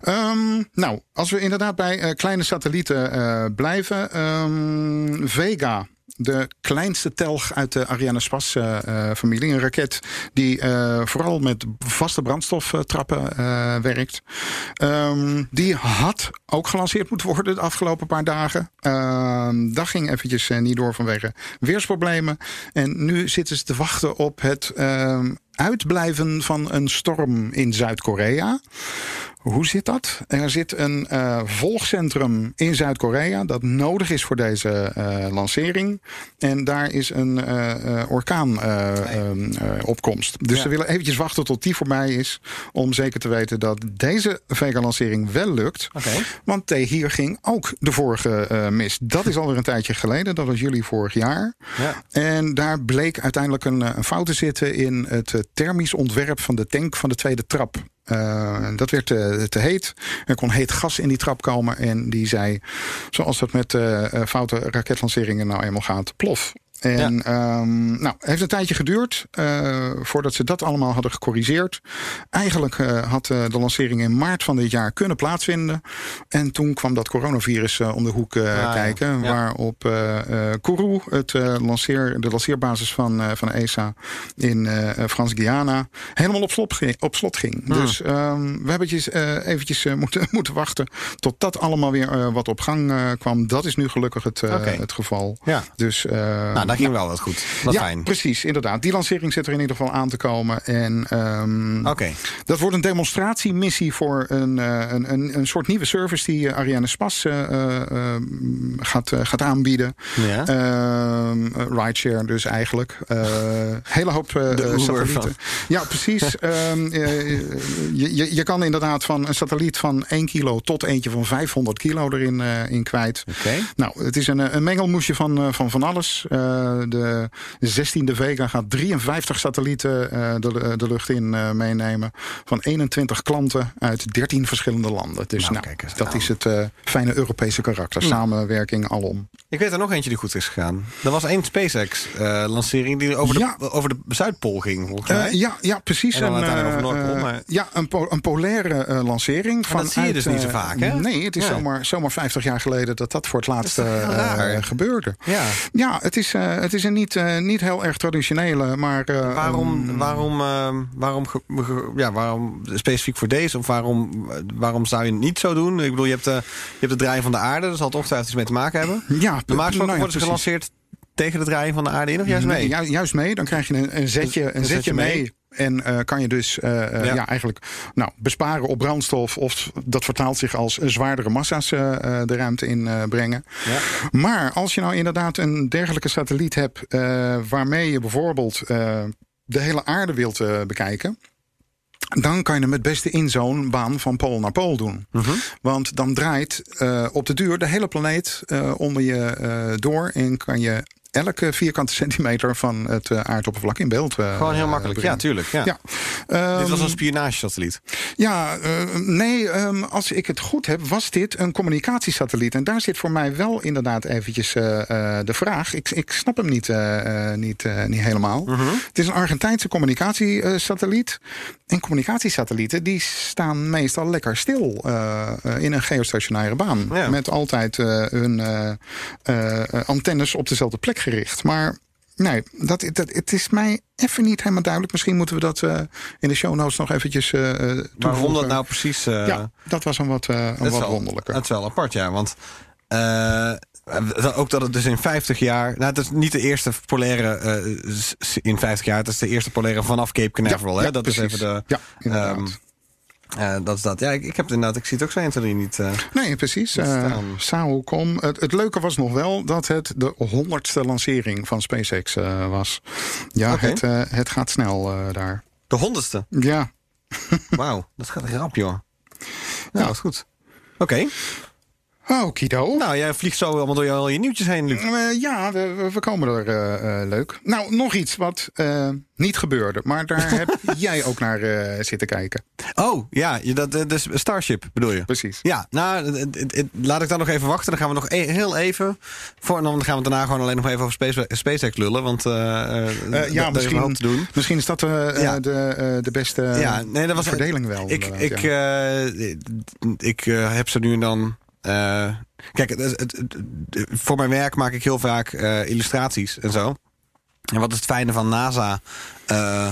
[SPEAKER 1] Ehm, nou, als we inderdaad bij eh, kleine satellieten eh, blijven. ehm, Vega. De kleinste telg uit de Arianespace-familie. een raket die eh, vooral met vaste brandstoftrappen eh, werkt. Ehm, die had ook gelanceerd moeten worden de afgelopen paar dagen. Ehm, dat ging eventjes eh, niet door vanwege weersproblemen. En nu zitten ze te wachten op het ehm, uitblijven van een storm in Zuid-Korea. Hoe zit dat? Er zit een eh, volgcentrum in Zuid-Korea dat nodig is voor deze eh, lancering. En daar is een uh, orkaanopkomst. dus
[SPEAKER 2] Ja.
[SPEAKER 1] ze willen eventjes wachten tot die voorbij is. Om zeker te weten dat deze Vega-lancering wel lukt. Want eh, hier ging ook de vorige eh, mis. Dat is alweer een tijdje geleden. Dat was juli vorig jaar.
[SPEAKER 2] Ja.
[SPEAKER 1] En daar bleek uiteindelijk een, eh, een fout te zitten in het eh, thermisch ontwerp van de tank van de tweede trap. Eh, dat werd te, te heet. Er kon heet gas in die trap komen. En die zei, zoals dat met eh, eh, foute raketlanceringen nou eenmaal gaat, plof. En ehm, nou, het heeft een tijdje geduurd eh, voordat ze dat allemaal hadden gecorrigeerd. Eigenlijk eh, had eh, de lancering in maart van dit jaar kunnen plaatsvinden. En toen kwam dat coronavirus om de hoek
[SPEAKER 2] ja.
[SPEAKER 1] kijken.
[SPEAKER 2] Ja.
[SPEAKER 1] Waarop Kourou, het, lanceer, de lanceerbasis van, van ESA in Frans-Guyana, helemaal op slot ging. Op slot ging.
[SPEAKER 2] Hmm.
[SPEAKER 1] Dus ehm, we hebben eventjes, eh, eventjes *laughs* moeten, moeten wachten tot dat allemaal weer wat op gang kwam. Dat is nu gelukkig het,
[SPEAKER 2] Oké.
[SPEAKER 1] het geval.
[SPEAKER 2] Ja.
[SPEAKER 1] Dus,
[SPEAKER 2] Nou, daar ging wel wat goed. Wat
[SPEAKER 1] ja,
[SPEAKER 2] fijn.
[SPEAKER 1] precies, inderdaad. Die lancering zit er in ieder geval aan te komen. En ehm,
[SPEAKER 2] Oké.
[SPEAKER 1] dat wordt een demonstratiemissie voor een, eh, een, een, een soort nieuwe service die eh, Ariane Spas eh, eh, eh, gaat, gaat aanbieden.
[SPEAKER 2] Ja.
[SPEAKER 1] Ehm, eh, rideshare dus eigenlijk. *laughs* Hele hoop satellieten.
[SPEAKER 2] van.
[SPEAKER 1] Ja, precies. *laughs* Ehm, je, je, je kan inderdaad van een satelliet van 1 kilo tot eentje van 500 kilo erin in kwijt. Nou, het is een, een mengelmoesje van, van van alles. Eh, de 16e Vega gaat 53 satellieten eh, de, de lucht in eh, meenemen. Van 21 klanten uit 13 verschillende landen. Dus
[SPEAKER 2] Nou,
[SPEAKER 1] nou,
[SPEAKER 2] kijk
[SPEAKER 1] dat
[SPEAKER 2] aan.
[SPEAKER 1] is het eh, fijne Europese karakter. Samenwerking alom.
[SPEAKER 2] Ik weet er nog eentje die goed is gegaan. Er was één SpaceX-lancering die over de,
[SPEAKER 1] Ja.
[SPEAKER 2] over de Zuidpool ging, volgens mij.
[SPEAKER 1] Eh, ja, ja, precies.
[SPEAKER 2] En dan
[SPEAKER 1] Een,
[SPEAKER 2] uiteindelijk over
[SPEAKER 1] eh,
[SPEAKER 2] Noordpool,
[SPEAKER 1] eh,
[SPEAKER 2] maar-
[SPEAKER 1] Ja, een, po- een polaire eh, lancering.
[SPEAKER 2] Maar dat zie je dus niet zo
[SPEAKER 1] eh,
[SPEAKER 2] vaak, hè?
[SPEAKER 1] Nee, het is
[SPEAKER 2] Ja.
[SPEAKER 1] zomaar, zomaar 50 jaar geleden dat dat voor het laatst eh, eh, gebeurde.
[SPEAKER 2] Ja.
[SPEAKER 1] Ja, het is, eh, het is een niet, eh, niet heel erg traditionele, maar... eh,
[SPEAKER 2] Waarom, waarom, waarom, ja, waarom specifiek voor deze? Of waarom, waarom zou je het niet zo doen? Ik bedoel, je hebt, de, je hebt het draaien van de aarde. Daar zal het ongetwijfeld iets mee te maken hebben.
[SPEAKER 1] Ja,
[SPEAKER 2] Normaal gesproken
[SPEAKER 1] nou ja, precies.
[SPEAKER 2] gelanceerd tegen het draaien van de aarde in of juist mee?
[SPEAKER 1] Juist mee. Dan krijg je een, een zetje, een zetje mee. En eh, kan je dus eh, eh,
[SPEAKER 2] Ja.
[SPEAKER 1] ja. eigenlijk nou, besparen op brandstof. Of dat vertaalt zich als zwaardere massa's de ruimte in brengen.
[SPEAKER 2] Ja.
[SPEAKER 1] Maar als je nou inderdaad een dergelijke satelliet hebt. waarmee je bijvoorbeeld de hele aarde wilt bekijken. Dan kan je hem het beste in zo'n baan van pool naar pool doen.
[SPEAKER 2] Mhm.
[SPEAKER 1] Want dan draait op de duur de hele planeet onder je door. En kan je elke vierkante centimeter van het eh, aardoppervlak in beeld. eh,
[SPEAKER 2] Gewoon heel makkelijk. Ja, tuurlijk. Ja.
[SPEAKER 1] Ja.
[SPEAKER 2] Dit was
[SPEAKER 1] Ehm,
[SPEAKER 2] een spionagesatelliet.
[SPEAKER 1] ja, eh, nee, ehm, als ik het goed heb, was dit een communicatiesatelliet. En daar zit voor mij wel inderdaad eventjes de vraag. Ik, ik snap hem niet, niet, niet helemaal.
[SPEAKER 2] Mhm.
[SPEAKER 1] Het is een Argentijnse communicatiesatelliet. En communicatiesatellieten die staan meestal lekker stil in een geostationaire baan.
[SPEAKER 2] Ja.
[SPEAKER 1] Met altijd hun antennes op dezelfde plek gericht. Maar Nee, dat, dat, het is mij even niet helemaal duidelijk. Misschien moeten we dat eh, in de show notes nog eventjes
[SPEAKER 2] Waarom
[SPEAKER 1] toevoegen.
[SPEAKER 2] dat nou precies... eh,
[SPEAKER 1] Ja, dat was een wat, een wat
[SPEAKER 2] wel-
[SPEAKER 1] wonderlijker.
[SPEAKER 2] Dat is wel apart, ja. Want ook dat het dus in 50 jaar... Nou, het is niet de eerste polaire in 50 jaar. Het is de eerste polaire vanaf Cape Canaveral. hè?
[SPEAKER 1] ja,
[SPEAKER 2] dat
[SPEAKER 1] precies.
[SPEAKER 2] is even de...
[SPEAKER 1] Ja, inderdaad.
[SPEAKER 2] Eh, dat is dat. Ja, ik, ik heb het inderdaad... Ik zie het ook zo 1, 2, 3 niet... eh,
[SPEAKER 1] Nee, precies. Uh,
[SPEAKER 2] staan.
[SPEAKER 1] Sao.com. Het, het leuke was nog wel dat het de honderdste lancering van SpaceX eh, was. Ja, het, eh, het gaat snel eh, daar.
[SPEAKER 2] de honderdste.
[SPEAKER 1] Ja.
[SPEAKER 2] Wauw, dat gaat rap, joh. Nou, dat is goed. Oké.
[SPEAKER 1] Oh, Kido.
[SPEAKER 2] Nou, jij vliegt zo allemaal door je, al je nieuwtjes heen, Luc.
[SPEAKER 1] Eh, ja, we, we- komen er eh, eh, leuk. Nou, nog iets wat niet gebeurde. Maar daar *laughs* heb jij ook naar zitten kijken.
[SPEAKER 2] Oh, ja, dat, de Starship bedoel je?
[SPEAKER 1] Precies.
[SPEAKER 2] Ja, nou, het- het- het- laat ik dan nog even wachten. Dan gaan we nog e- heel even. Voor, en dan gaan we daarna gewoon alleen nog even over Space, SpaceX lullen. Want
[SPEAKER 1] ja, misschien,
[SPEAKER 2] te doen.
[SPEAKER 1] misschien is dat
[SPEAKER 2] Ja.
[SPEAKER 1] de, de beste
[SPEAKER 2] ja, nee, dat was
[SPEAKER 1] verdeling wel.
[SPEAKER 2] Ik, ik,
[SPEAKER 1] ja.
[SPEAKER 2] ik heb ze nu en dan. Eh, kijk, het, het- het- het- voor mijn werk maak ik heel vaak eh, illustraties en zo. En wat is het fijne van NASA eh,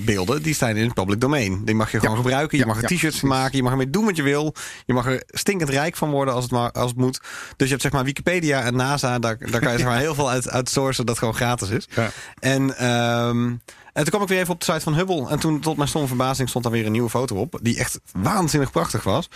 [SPEAKER 2] beelden, die staan in het public domain. Die mag je gewoon gebruiken. Je
[SPEAKER 1] Ja,
[SPEAKER 2] mag er
[SPEAKER 1] ja,
[SPEAKER 2] t-shirts van maken. Je mag ermee doen wat je wil. Je mag er stinkend rijk van worden als het, maar, als het moet. Dus je hebt zeg maar Wikipedia en NASA. Daar, daar kan je zeg maar *laughs* heel veel uit, uit sourcen dat gewoon gratis is.
[SPEAKER 1] Ja.
[SPEAKER 2] En, ehm, en toen kwam ik weer even op de site van Hubble. En toen tot mijn stomme verbazing stond daar weer een nieuwe foto op. Die echt waanzinnig prachtig was.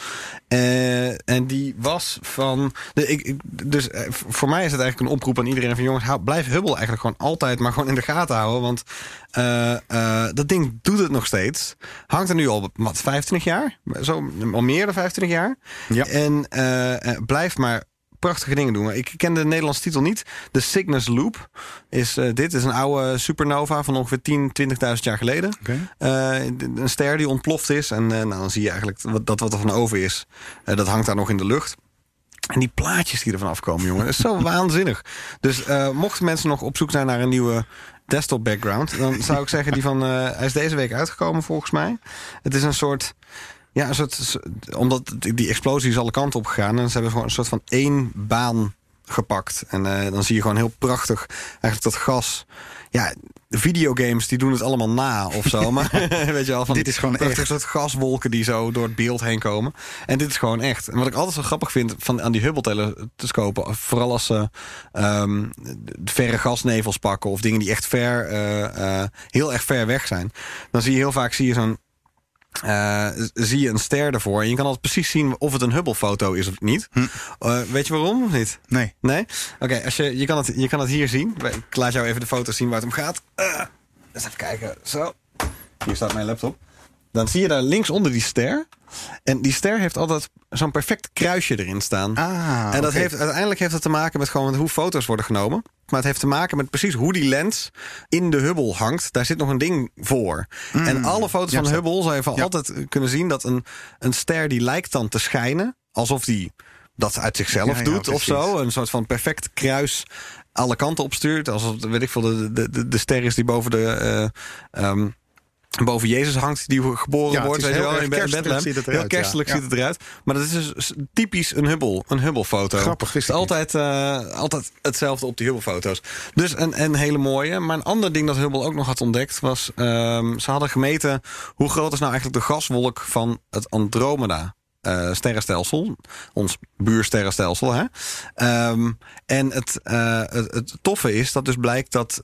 [SPEAKER 2] Eh, en die was van... De, ik, dus eh, voor mij is het eigenlijk een oproep aan iedereen van... jongens, hou, blijf Hubble eigenlijk gewoon altijd maar gewoon in de gaten houden. Want eh, dat ding doet het nog steeds. Hangt er nu al, wat, 25 jaar? Zo, al meer dan 25 jaar.
[SPEAKER 1] Ja.
[SPEAKER 2] En blijf maar prachtige dingen doen. Ik ken de Nederlandse titel niet. De Cygnus Loop is eh, dit. is een oude supernova van ongeveer 10, 20.000 jaar geleden. Eh, een ster die ontploft is. En eh, nou, dan zie je eigenlijk wat, dat wat er van over is. dat hangt daar nog in de lucht. En die plaatjes die ervan afkomen, jongen. Dat is zo *laughs* waanzinnig. Dus mochten mensen nog op zoek zijn naar een nieuwe desktop background... dan zou ik zeggen, die van, hij is deze week uitgekomen volgens mij. Het is een soort... Ja, een soort, omdat die explosie is alle kanten op gegaan. En ze hebben gewoon een soort van één baan gepakt. En eh, dan zie je gewoon heel prachtig eigenlijk dat gas. Ja, de videogames die doen het allemaal na of zo. *laughs* Maar *laughs* weet je wel, van
[SPEAKER 1] Dit is gewoon echt.
[SPEAKER 2] soort gaswolken die zo door het beeld heen komen. En dit is gewoon echt. En wat ik altijd zo grappig vind van aan die Hubble-telescopen, vooral als ze ehm, verre gasnevels pakken of dingen die echt ver, eh, eh, heel erg ver weg zijn, dan zie je heel vaak zie je zo'n eh, zie je een ster ervoor. En je kan altijd precies zien of het een Hubble-foto is of niet. Eh, weet je waarom of niet?
[SPEAKER 1] Nee.
[SPEAKER 2] Nee? Oké, als je, je, kan het, je kan het hier zien. Ik laat jou even de foto zien waar het om gaat. Eh, eens even kijken. Zo. Hier staat mijn laptop. Dan zie je daar links onder die ster. En die ster heeft altijd zo'n perfect kruisje erin staan.
[SPEAKER 1] Ah,
[SPEAKER 2] en dat heeft, uiteindelijk heeft het te maken met gewoon hoe foto's worden genomen. Maar het heeft te maken met precies hoe die lens in de Hubble hangt. Daar zit nog een ding voor. en alle foto's
[SPEAKER 1] Mm. ja,
[SPEAKER 2] van. Hubble zal je van
[SPEAKER 1] Ja.
[SPEAKER 2] altijd kunnen zien dat een, een ster die lijkt dan te schijnen. Alsof die dat uit zichzelf
[SPEAKER 1] Ja,
[SPEAKER 2] doet of zo. Een soort van perfect kruis alle kanten opstuurt. Alsof, weet ik veel, de, de, de, de ster is die boven de... eh, ehm, Boven Jezus hangt, die geboren
[SPEAKER 1] Ja,
[SPEAKER 2] wordt. Weet
[SPEAKER 1] heel
[SPEAKER 2] in Bethlehem.
[SPEAKER 1] ziet het
[SPEAKER 2] Heel
[SPEAKER 1] eruit,
[SPEAKER 2] kerstelijk
[SPEAKER 1] Ja.
[SPEAKER 2] ziet het eruit. Maar dat is dus typisch een Hubble, een Hubble-foto.
[SPEAKER 1] Grappig,
[SPEAKER 2] Het is altijd, eh, altijd hetzelfde op die Hubble-foto's. Dus een, een hele mooie. Maar een ander ding dat Hubble ook nog had ontdekt was... ehm, ze hadden gemeten hoe groot is nou eigenlijk de gaswolk van het Andromeda... eh, sterrenstelsel, ons buursterrenstelsel. Hè? Ehm, en het, eh, het, het toffe is dat dus blijkt dat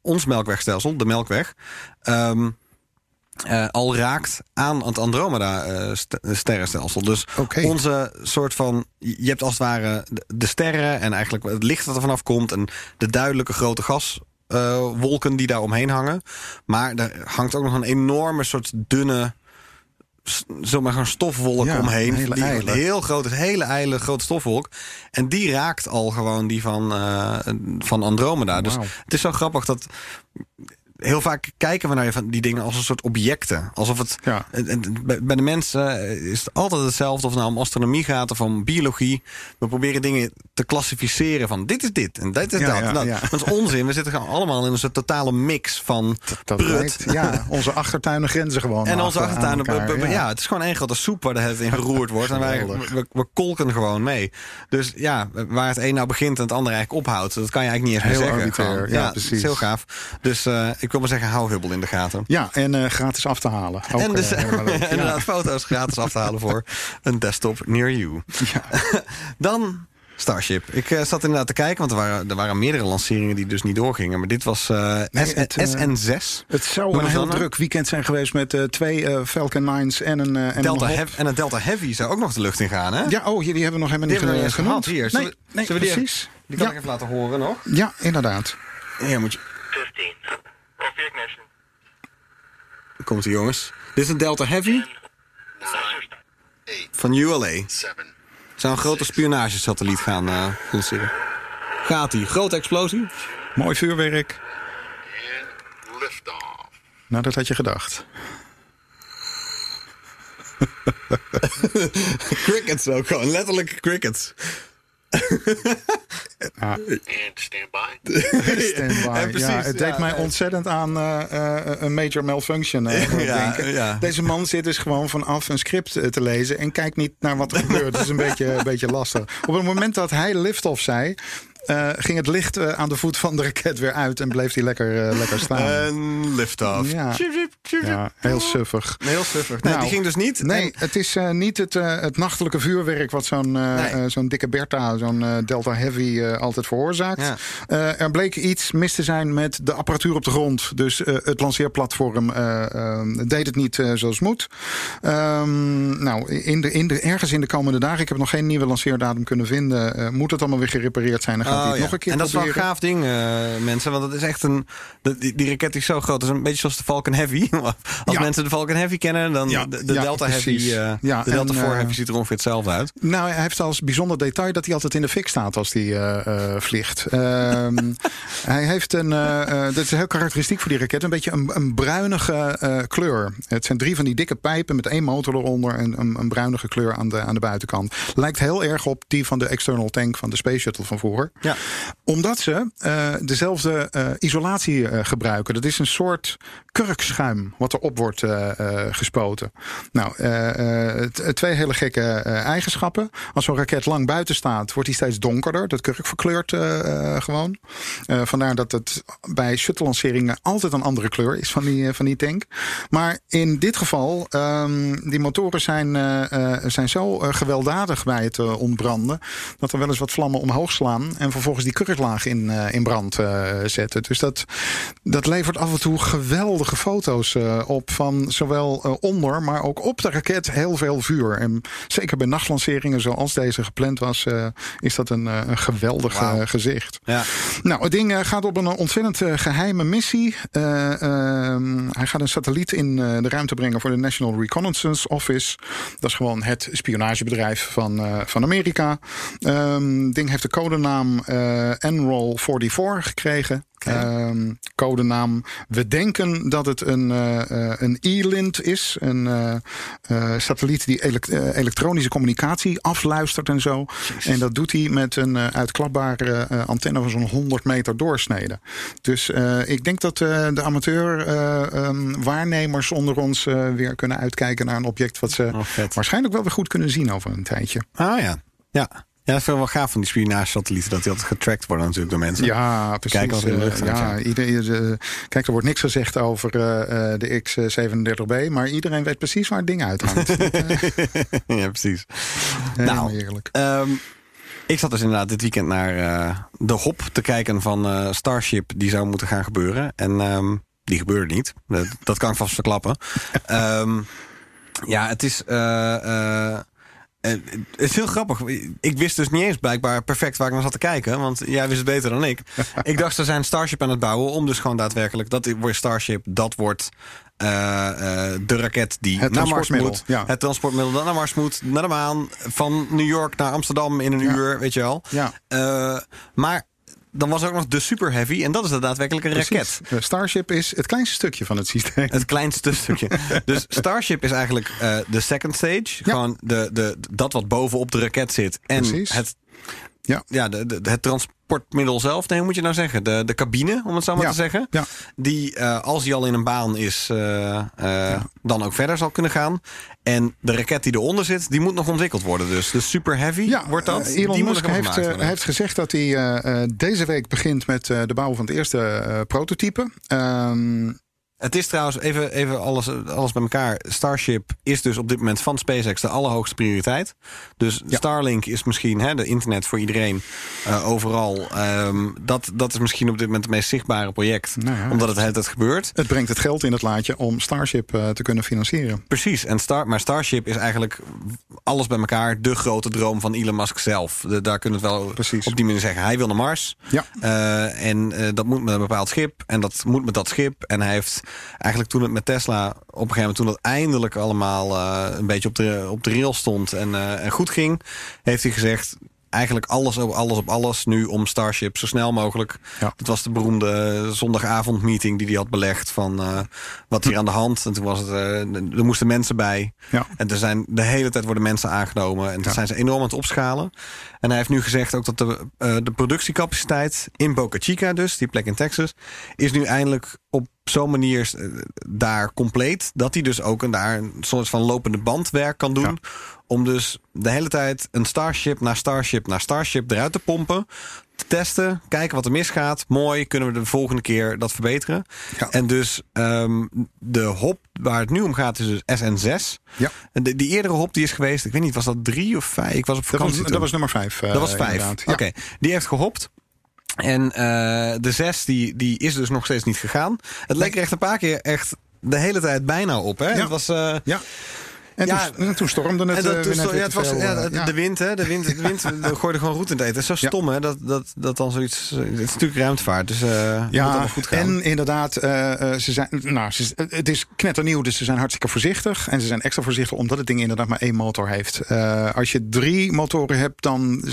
[SPEAKER 2] ons melkwegstelsel, de Melkweg, ehm, eh, al raakt aan het Andromeda-sterrenstelsel. dus
[SPEAKER 1] Oké.
[SPEAKER 2] onze soort van. Je hebt als het ware de, sterren en eigenlijk het licht dat er vanaf komt. en de duidelijke grote gaswolken die daar omheen hangen. Maar er hangt ook nog een enorme soort dunne. Zomaar gewoon stofwolk
[SPEAKER 1] Ja,
[SPEAKER 2] omheen.
[SPEAKER 1] een hele
[SPEAKER 2] die heel groot, het hele ijle grote stofwolk. En die raakt al gewoon die van, eh, van Andromeda. Dus het is zo grappig dat heel vaak kijken we naar die dingen als een soort objecten. Alsof het.
[SPEAKER 1] Ja.
[SPEAKER 2] bij de mensen eh, is het altijd hetzelfde. Of het nou om astronomie gaat of om biologie. We proberen dingen te klassificeren van dit is dit en dit is
[SPEAKER 1] Ja,
[SPEAKER 2] dat.
[SPEAKER 1] ja,
[SPEAKER 2] en dat. dat is onzin. We zitten gewoon allemaal in een soort totale mix van
[SPEAKER 1] Dat
[SPEAKER 2] prut.
[SPEAKER 1] lijkt, ja, onze achtertuinen grenzen gewoon.
[SPEAKER 2] En onze
[SPEAKER 1] aan
[SPEAKER 2] achtertuinen,
[SPEAKER 1] elkaar,
[SPEAKER 2] ja. het is gewoon één grote soep waar de het in geroerd wordt. en wij, we, we kolken gewoon mee. Dus ja, waar het een nou begint en het andere eigenlijk ophoudt, dat kan je eigenlijk niet eens meer zeggen.
[SPEAKER 1] ja, precies.
[SPEAKER 2] heel gaaf. Dus eh, ik wil maar zeggen, hou Hubble in de gaten.
[SPEAKER 1] Ja, en eh, gratis af te halen. Ook,
[SPEAKER 2] en dus
[SPEAKER 1] eh. *laughs* Ja.
[SPEAKER 2] inderdaad foto's gratis af te halen voor een desktop near you. *laughs* Dan Starship. Ik eh, zat inderdaad te kijken, want er waren, er waren meerdere lanceringen die dus niet doorgingen. Maar dit was eh,
[SPEAKER 1] Nee,
[SPEAKER 2] S-
[SPEAKER 1] het, eh,
[SPEAKER 2] SN6.
[SPEAKER 1] Het zou een heel
[SPEAKER 2] dan, hè?
[SPEAKER 1] druk weekend zijn geweest met eh, twee eh, Falcon 9's en een, en
[SPEAKER 2] Delta
[SPEAKER 1] een
[SPEAKER 2] en een Delta Heavy zou ook nog de lucht in gaan, hè?
[SPEAKER 1] Ja, oh, die hebben we nog helemaal
[SPEAKER 2] Die
[SPEAKER 1] niet
[SPEAKER 2] hebben we eens
[SPEAKER 1] genoemd.
[SPEAKER 2] gehad hier. Zullen
[SPEAKER 1] Nee,
[SPEAKER 2] we-
[SPEAKER 1] nee
[SPEAKER 2] zullen we die
[SPEAKER 1] precies.
[SPEAKER 2] Die kan
[SPEAKER 1] ja,
[SPEAKER 2] ik even laten horen nog.
[SPEAKER 1] ja, inderdaad.
[SPEAKER 2] Ja, moet je...
[SPEAKER 4] 15.
[SPEAKER 2] Komt ie, jongens. Dit is een Delta Heavy van ULA. Zou een grote spionagesatelliet gaan eh lanceren. Gaat die? Grote explosie?
[SPEAKER 1] Mooi vuurwerk. Nou, dat had je gedacht. *laughs*
[SPEAKER 2] Crickets ook gewoon. Letterlijk crickets. *laughs*
[SPEAKER 3] And stand by. *laughs*
[SPEAKER 1] Standby.
[SPEAKER 2] Ja, precies,
[SPEAKER 1] ja, het deed
[SPEAKER 2] ja,
[SPEAKER 1] mij ontzettend aan eh, eh, een major malfunction eh, *laughs*
[SPEAKER 2] Ja,
[SPEAKER 1] denken.
[SPEAKER 2] ja.
[SPEAKER 1] Deze man zit dus gewoon vanaf een script te lezen en kijkt niet naar wat er gebeurt. Dat is een beetje, een beetje lastig. Op het moment dat hij liftoff zei, eh, ging het licht eh, aan de voet van de raket weer uit en bleef hij lekker, eh, lekker staan. *laughs*
[SPEAKER 2] En lift-off.
[SPEAKER 1] Ja. Heel suffig.
[SPEAKER 2] Heel suffig. Nee,
[SPEAKER 1] Nou,
[SPEAKER 2] die ging dus niet.
[SPEAKER 1] Nee,
[SPEAKER 2] En-
[SPEAKER 1] het is niet het, het nachtelijke vuurwerk wat zo'n
[SPEAKER 2] Nee.
[SPEAKER 1] zo'n dikke Bertha, zo'n Delta Heavy altijd veroorzaakt.
[SPEAKER 2] Ja.
[SPEAKER 1] Er bleek iets mis te zijn met de apparatuur op de grond. Dus het lanceerplatform deed het niet zoals moet. Ehm, nou, in de, in de, ergens in de komende dagen, ik heb nog geen nieuwe lanceerdatum kunnen vinden, moet het allemaal weer gerepareerd zijn. Dan gaat hij
[SPEAKER 2] Oh,
[SPEAKER 1] het
[SPEAKER 2] ja.
[SPEAKER 1] nog een keer
[SPEAKER 2] en dat is wel een gaaf ding, eh, mensen. Want het is echt een. die, die raket is zo groot. Het is een beetje zoals de Falcon Heavy. *laughs* Als mensen de Falcon Heavy kennen, dan de, Delta
[SPEAKER 1] precies.
[SPEAKER 2] Heavy. eh,
[SPEAKER 1] Ja,
[SPEAKER 2] de Delta
[SPEAKER 1] en,
[SPEAKER 2] 4
[SPEAKER 1] eh,
[SPEAKER 2] Heavy ziet er ongeveer hetzelfde uit.
[SPEAKER 1] Nou, hij heeft als bijzonder detail dat hij altijd in de fik staat als hij vliegt. Ehm, *laughs* hij heeft een, dat is heel karakteristiek voor die raket, een beetje een, een bruinige kleur. Het zijn drie van die dikke pijpen met één motor eronder en een, een bruinige kleur aan de, aan de buitenkant. Lijkt heel erg op die van de external tank van de Space Shuttle van vroeger.
[SPEAKER 2] Ja.
[SPEAKER 1] Omdat ze eh, dezelfde eh, isolatie eh, gebruiken. Dat is een soort kurkschuim wat erop wordt gespoten. Nou, twee hele gekke eigenschappen. Als zo'n raket lang buiten staat, wordt hij steeds donkerder. Dat kurk verkleurt gewoon. Vandaar dat het bij shuttle-lanceringen altijd een andere kleur is van die, van die tank. Maar in dit geval, ehm, die motoren zijn, zijn zo gewelddadig bij het ontbranden. dat er wel eens wat vlammen omhoog slaan. en vervolgens die kurklaag in, eh, in brand eh, zetten. Dus dat, dat levert af en toe geweldige foto's eh, op. van zowel onder, maar ook op de raket heel veel vuur. En zeker bij nachtlanceringen zoals deze gepland was. is dat een, een geweldig gezicht.
[SPEAKER 2] Ja.
[SPEAKER 1] Nou, het ding gaat op een ontzettend eh, geheime missie. Eh, ehm, hij gaat een satelliet in de ruimte brengen voor de National Reconnaissance Office. Dat is gewoon het spionagebedrijf van, van Amerika. Het ding heeft de codenaam eh NROL 44 gekregen. Ehm, codenaam. We denken dat het een, eh, eh, een E-lint is. Een eh, eh, satelliet die elek- eh, elektronische communicatie afluistert en zo. En dat doet hij met een eh, uitklapbare eh, antenne van zo'n 100 meter doorsnede. Dus eh, ik denk dat eh, de amateur eh, ehm, waarnemers onder ons eh, weer kunnen uitkijken naar een object wat ze
[SPEAKER 2] Oh,
[SPEAKER 1] waarschijnlijk wel weer goed kunnen zien over een tijdje.
[SPEAKER 2] Ah ja. Ja. Ja, dat is wel gaaf van die spionage-satellieten. Dat die altijd getracked worden natuurlijk door mensen.
[SPEAKER 1] Ja, precies.
[SPEAKER 2] Kijken wat in de lucht
[SPEAKER 1] Eh,
[SPEAKER 2] hangt,
[SPEAKER 1] ja,
[SPEAKER 2] ja.
[SPEAKER 1] iedereen, eh, kijk, er wordt niks gezegd over eh, de X37B, maar iedereen weet precies waar het ding uithangt. *laughs*
[SPEAKER 2] ja, precies. Nou,
[SPEAKER 1] heerlijk.
[SPEAKER 2] Ehm, ik zat dus inderdaad dit weekend naar de hop te kijken van Starship. Die zou moeten gaan gebeuren. En ehm, die gebeurde niet. Dat, dat kan ik vast verklappen. *laughs* Ehm, ja, het is... eh, het is heel grappig. Ik wist dus niet eens blijkbaar perfect waar ik naar zat te kijken. Want jij wist het beter dan ik. *laughs* ik dacht, ze zijn Starship aan het bouwen. Om dus gewoon daadwerkelijk... Dat wordt Starship, dat wordt... eh, eh, de raket die
[SPEAKER 1] Het
[SPEAKER 2] naar Mars moet.
[SPEAKER 1] ja.
[SPEAKER 2] Het transportmiddel dat naar Mars moet. Naar de maan. Van New York naar Amsterdam in een
[SPEAKER 1] Ja.
[SPEAKER 2] uur. Weet je wel.
[SPEAKER 1] Ja.
[SPEAKER 2] Maar dan was er ook nog de Super Heavy. En dat is de daadwerkelijke raket.
[SPEAKER 1] Starship is het kleinste stukje van het systeem.
[SPEAKER 2] Het kleinste stukje. *laughs* Dus Starship is eigenlijk eh, de second stage. Gewoon de, de, dat wat bovenop de raket zit. En
[SPEAKER 1] Precies.
[SPEAKER 2] het,
[SPEAKER 1] Ja.
[SPEAKER 2] ja, de, de- het transportmiddel zelf. Nee, hoe moet je nou zeggen? De, de cabine, om het zo maar
[SPEAKER 1] Ja.
[SPEAKER 2] te zeggen.
[SPEAKER 1] Ja.
[SPEAKER 2] Die, eh, als die al in een baan is, eh, eh, dan ook verder zal kunnen gaan. En de raket die eronder zit, die moet nog ontwikkeld worden. Dus de Super Heavy
[SPEAKER 1] Ja,
[SPEAKER 2] wordt dat. Die
[SPEAKER 1] Elon Musk heeft, heeft gezegd dat hij deze week begint met de bouw van het eerste prototype. Ehm,
[SPEAKER 2] Het is trouwens, even, even alles, alles bij elkaar. Starship is dus op dit moment van SpaceX de allerhoogste prioriteit. Dus
[SPEAKER 1] Ja.
[SPEAKER 2] Starlink is misschien hè, de internet voor iedereen eh, overal. Ehm, dat, dat is misschien op dit moment het meest zichtbare project.
[SPEAKER 1] Nou ja,
[SPEAKER 2] omdat het hele tijd gebeurt.
[SPEAKER 1] het brengt het geld in het laadje om Starship eh, te kunnen financieren.
[SPEAKER 2] Precies, en Star, maar Starship is eigenlijk alles bij elkaar de grote droom van Elon Musk zelf. De- daar kunnen we het wel
[SPEAKER 1] Precies.
[SPEAKER 2] op die manier zeggen. Hij wil naar Mars.
[SPEAKER 1] Ja.
[SPEAKER 2] Eh, en dat moet met een bepaald schip. En dat moet met dat schip. En hij heeft eigenlijk toen het met Tesla op een gegeven moment, toen dat eindelijk allemaal eh, een beetje op de, op de rail stond en, eh, en goed ging, heeft hij gezegd. Eigenlijk alles op alles op alles nu om Starship zo snel mogelijk.
[SPEAKER 1] Ja.
[SPEAKER 2] Dat was de beroemde zondagavondmeeting die hij had belegd van eh, wat hier aan de hand. En toen was het, er moesten mensen bij.
[SPEAKER 1] Ja.
[SPEAKER 2] En er zijn de hele tijd worden mensen aangenomen. En
[SPEAKER 1] Ja.
[SPEAKER 2] zijn ze enorm aan het opschalen. En hij heeft nu gezegd ook dat de, de productiecapaciteit in Boca Chica, dus die plek in Texas, is nu eindelijk op zo'n manier eh, daar compleet... dat hij dus ook een, daar een soort van lopende bandwerk kan doen... om dus de hele tijd een Starship naar Starship naar Starship eruit te pompen... te testen, kijken wat er misgaat. Mooi, kunnen we de volgende keer dat verbeteren.
[SPEAKER 1] Ja.
[SPEAKER 2] En dus ehm, de hop waar het nu om gaat is dus SN6.
[SPEAKER 1] Ja.
[SPEAKER 2] En de, die eerdere hop die is geweest, ik weet niet, was dat drie of vijf? Ik was op
[SPEAKER 1] Dat
[SPEAKER 2] vakantie
[SPEAKER 1] was,
[SPEAKER 2] toen.
[SPEAKER 1] dat was nummer vijf. eh,
[SPEAKER 2] Dat was vijf.
[SPEAKER 1] inderdaad. Ja.
[SPEAKER 2] Oké, die heeft gehopt. En eh, de zes, die, die is dus nog steeds niet gegaan. Het leek er echt een paar keer echt de hele tijd bijna op. Hè?
[SPEAKER 1] Ja.
[SPEAKER 2] Het was... eh,
[SPEAKER 1] Ja. En,
[SPEAKER 2] Ja.
[SPEAKER 1] toen, en toen stormde het
[SPEAKER 2] en dat,
[SPEAKER 1] eh,
[SPEAKER 2] toen ja, het was,
[SPEAKER 1] veel,
[SPEAKER 2] ja,
[SPEAKER 1] eh,
[SPEAKER 2] de,
[SPEAKER 1] ja.
[SPEAKER 2] de wind, hè? De wind, de wind *laughs* de gooide gewoon roet in het eten. Het is zo stom, hè? Dat, dat, dat dan zoiets. Het is natuurlijk ruimtevaart, dus eh
[SPEAKER 1] Ja,
[SPEAKER 2] goed gaan.
[SPEAKER 1] en inderdaad, eh, eh, ze zijn, nou, ze, het is knetternieuw, dus ze zijn hartstikke voorzichtig. En ze zijn extra voorzichtig omdat het ding inderdaad maar één motor heeft. Eh, als je drie motoren hebt, dan,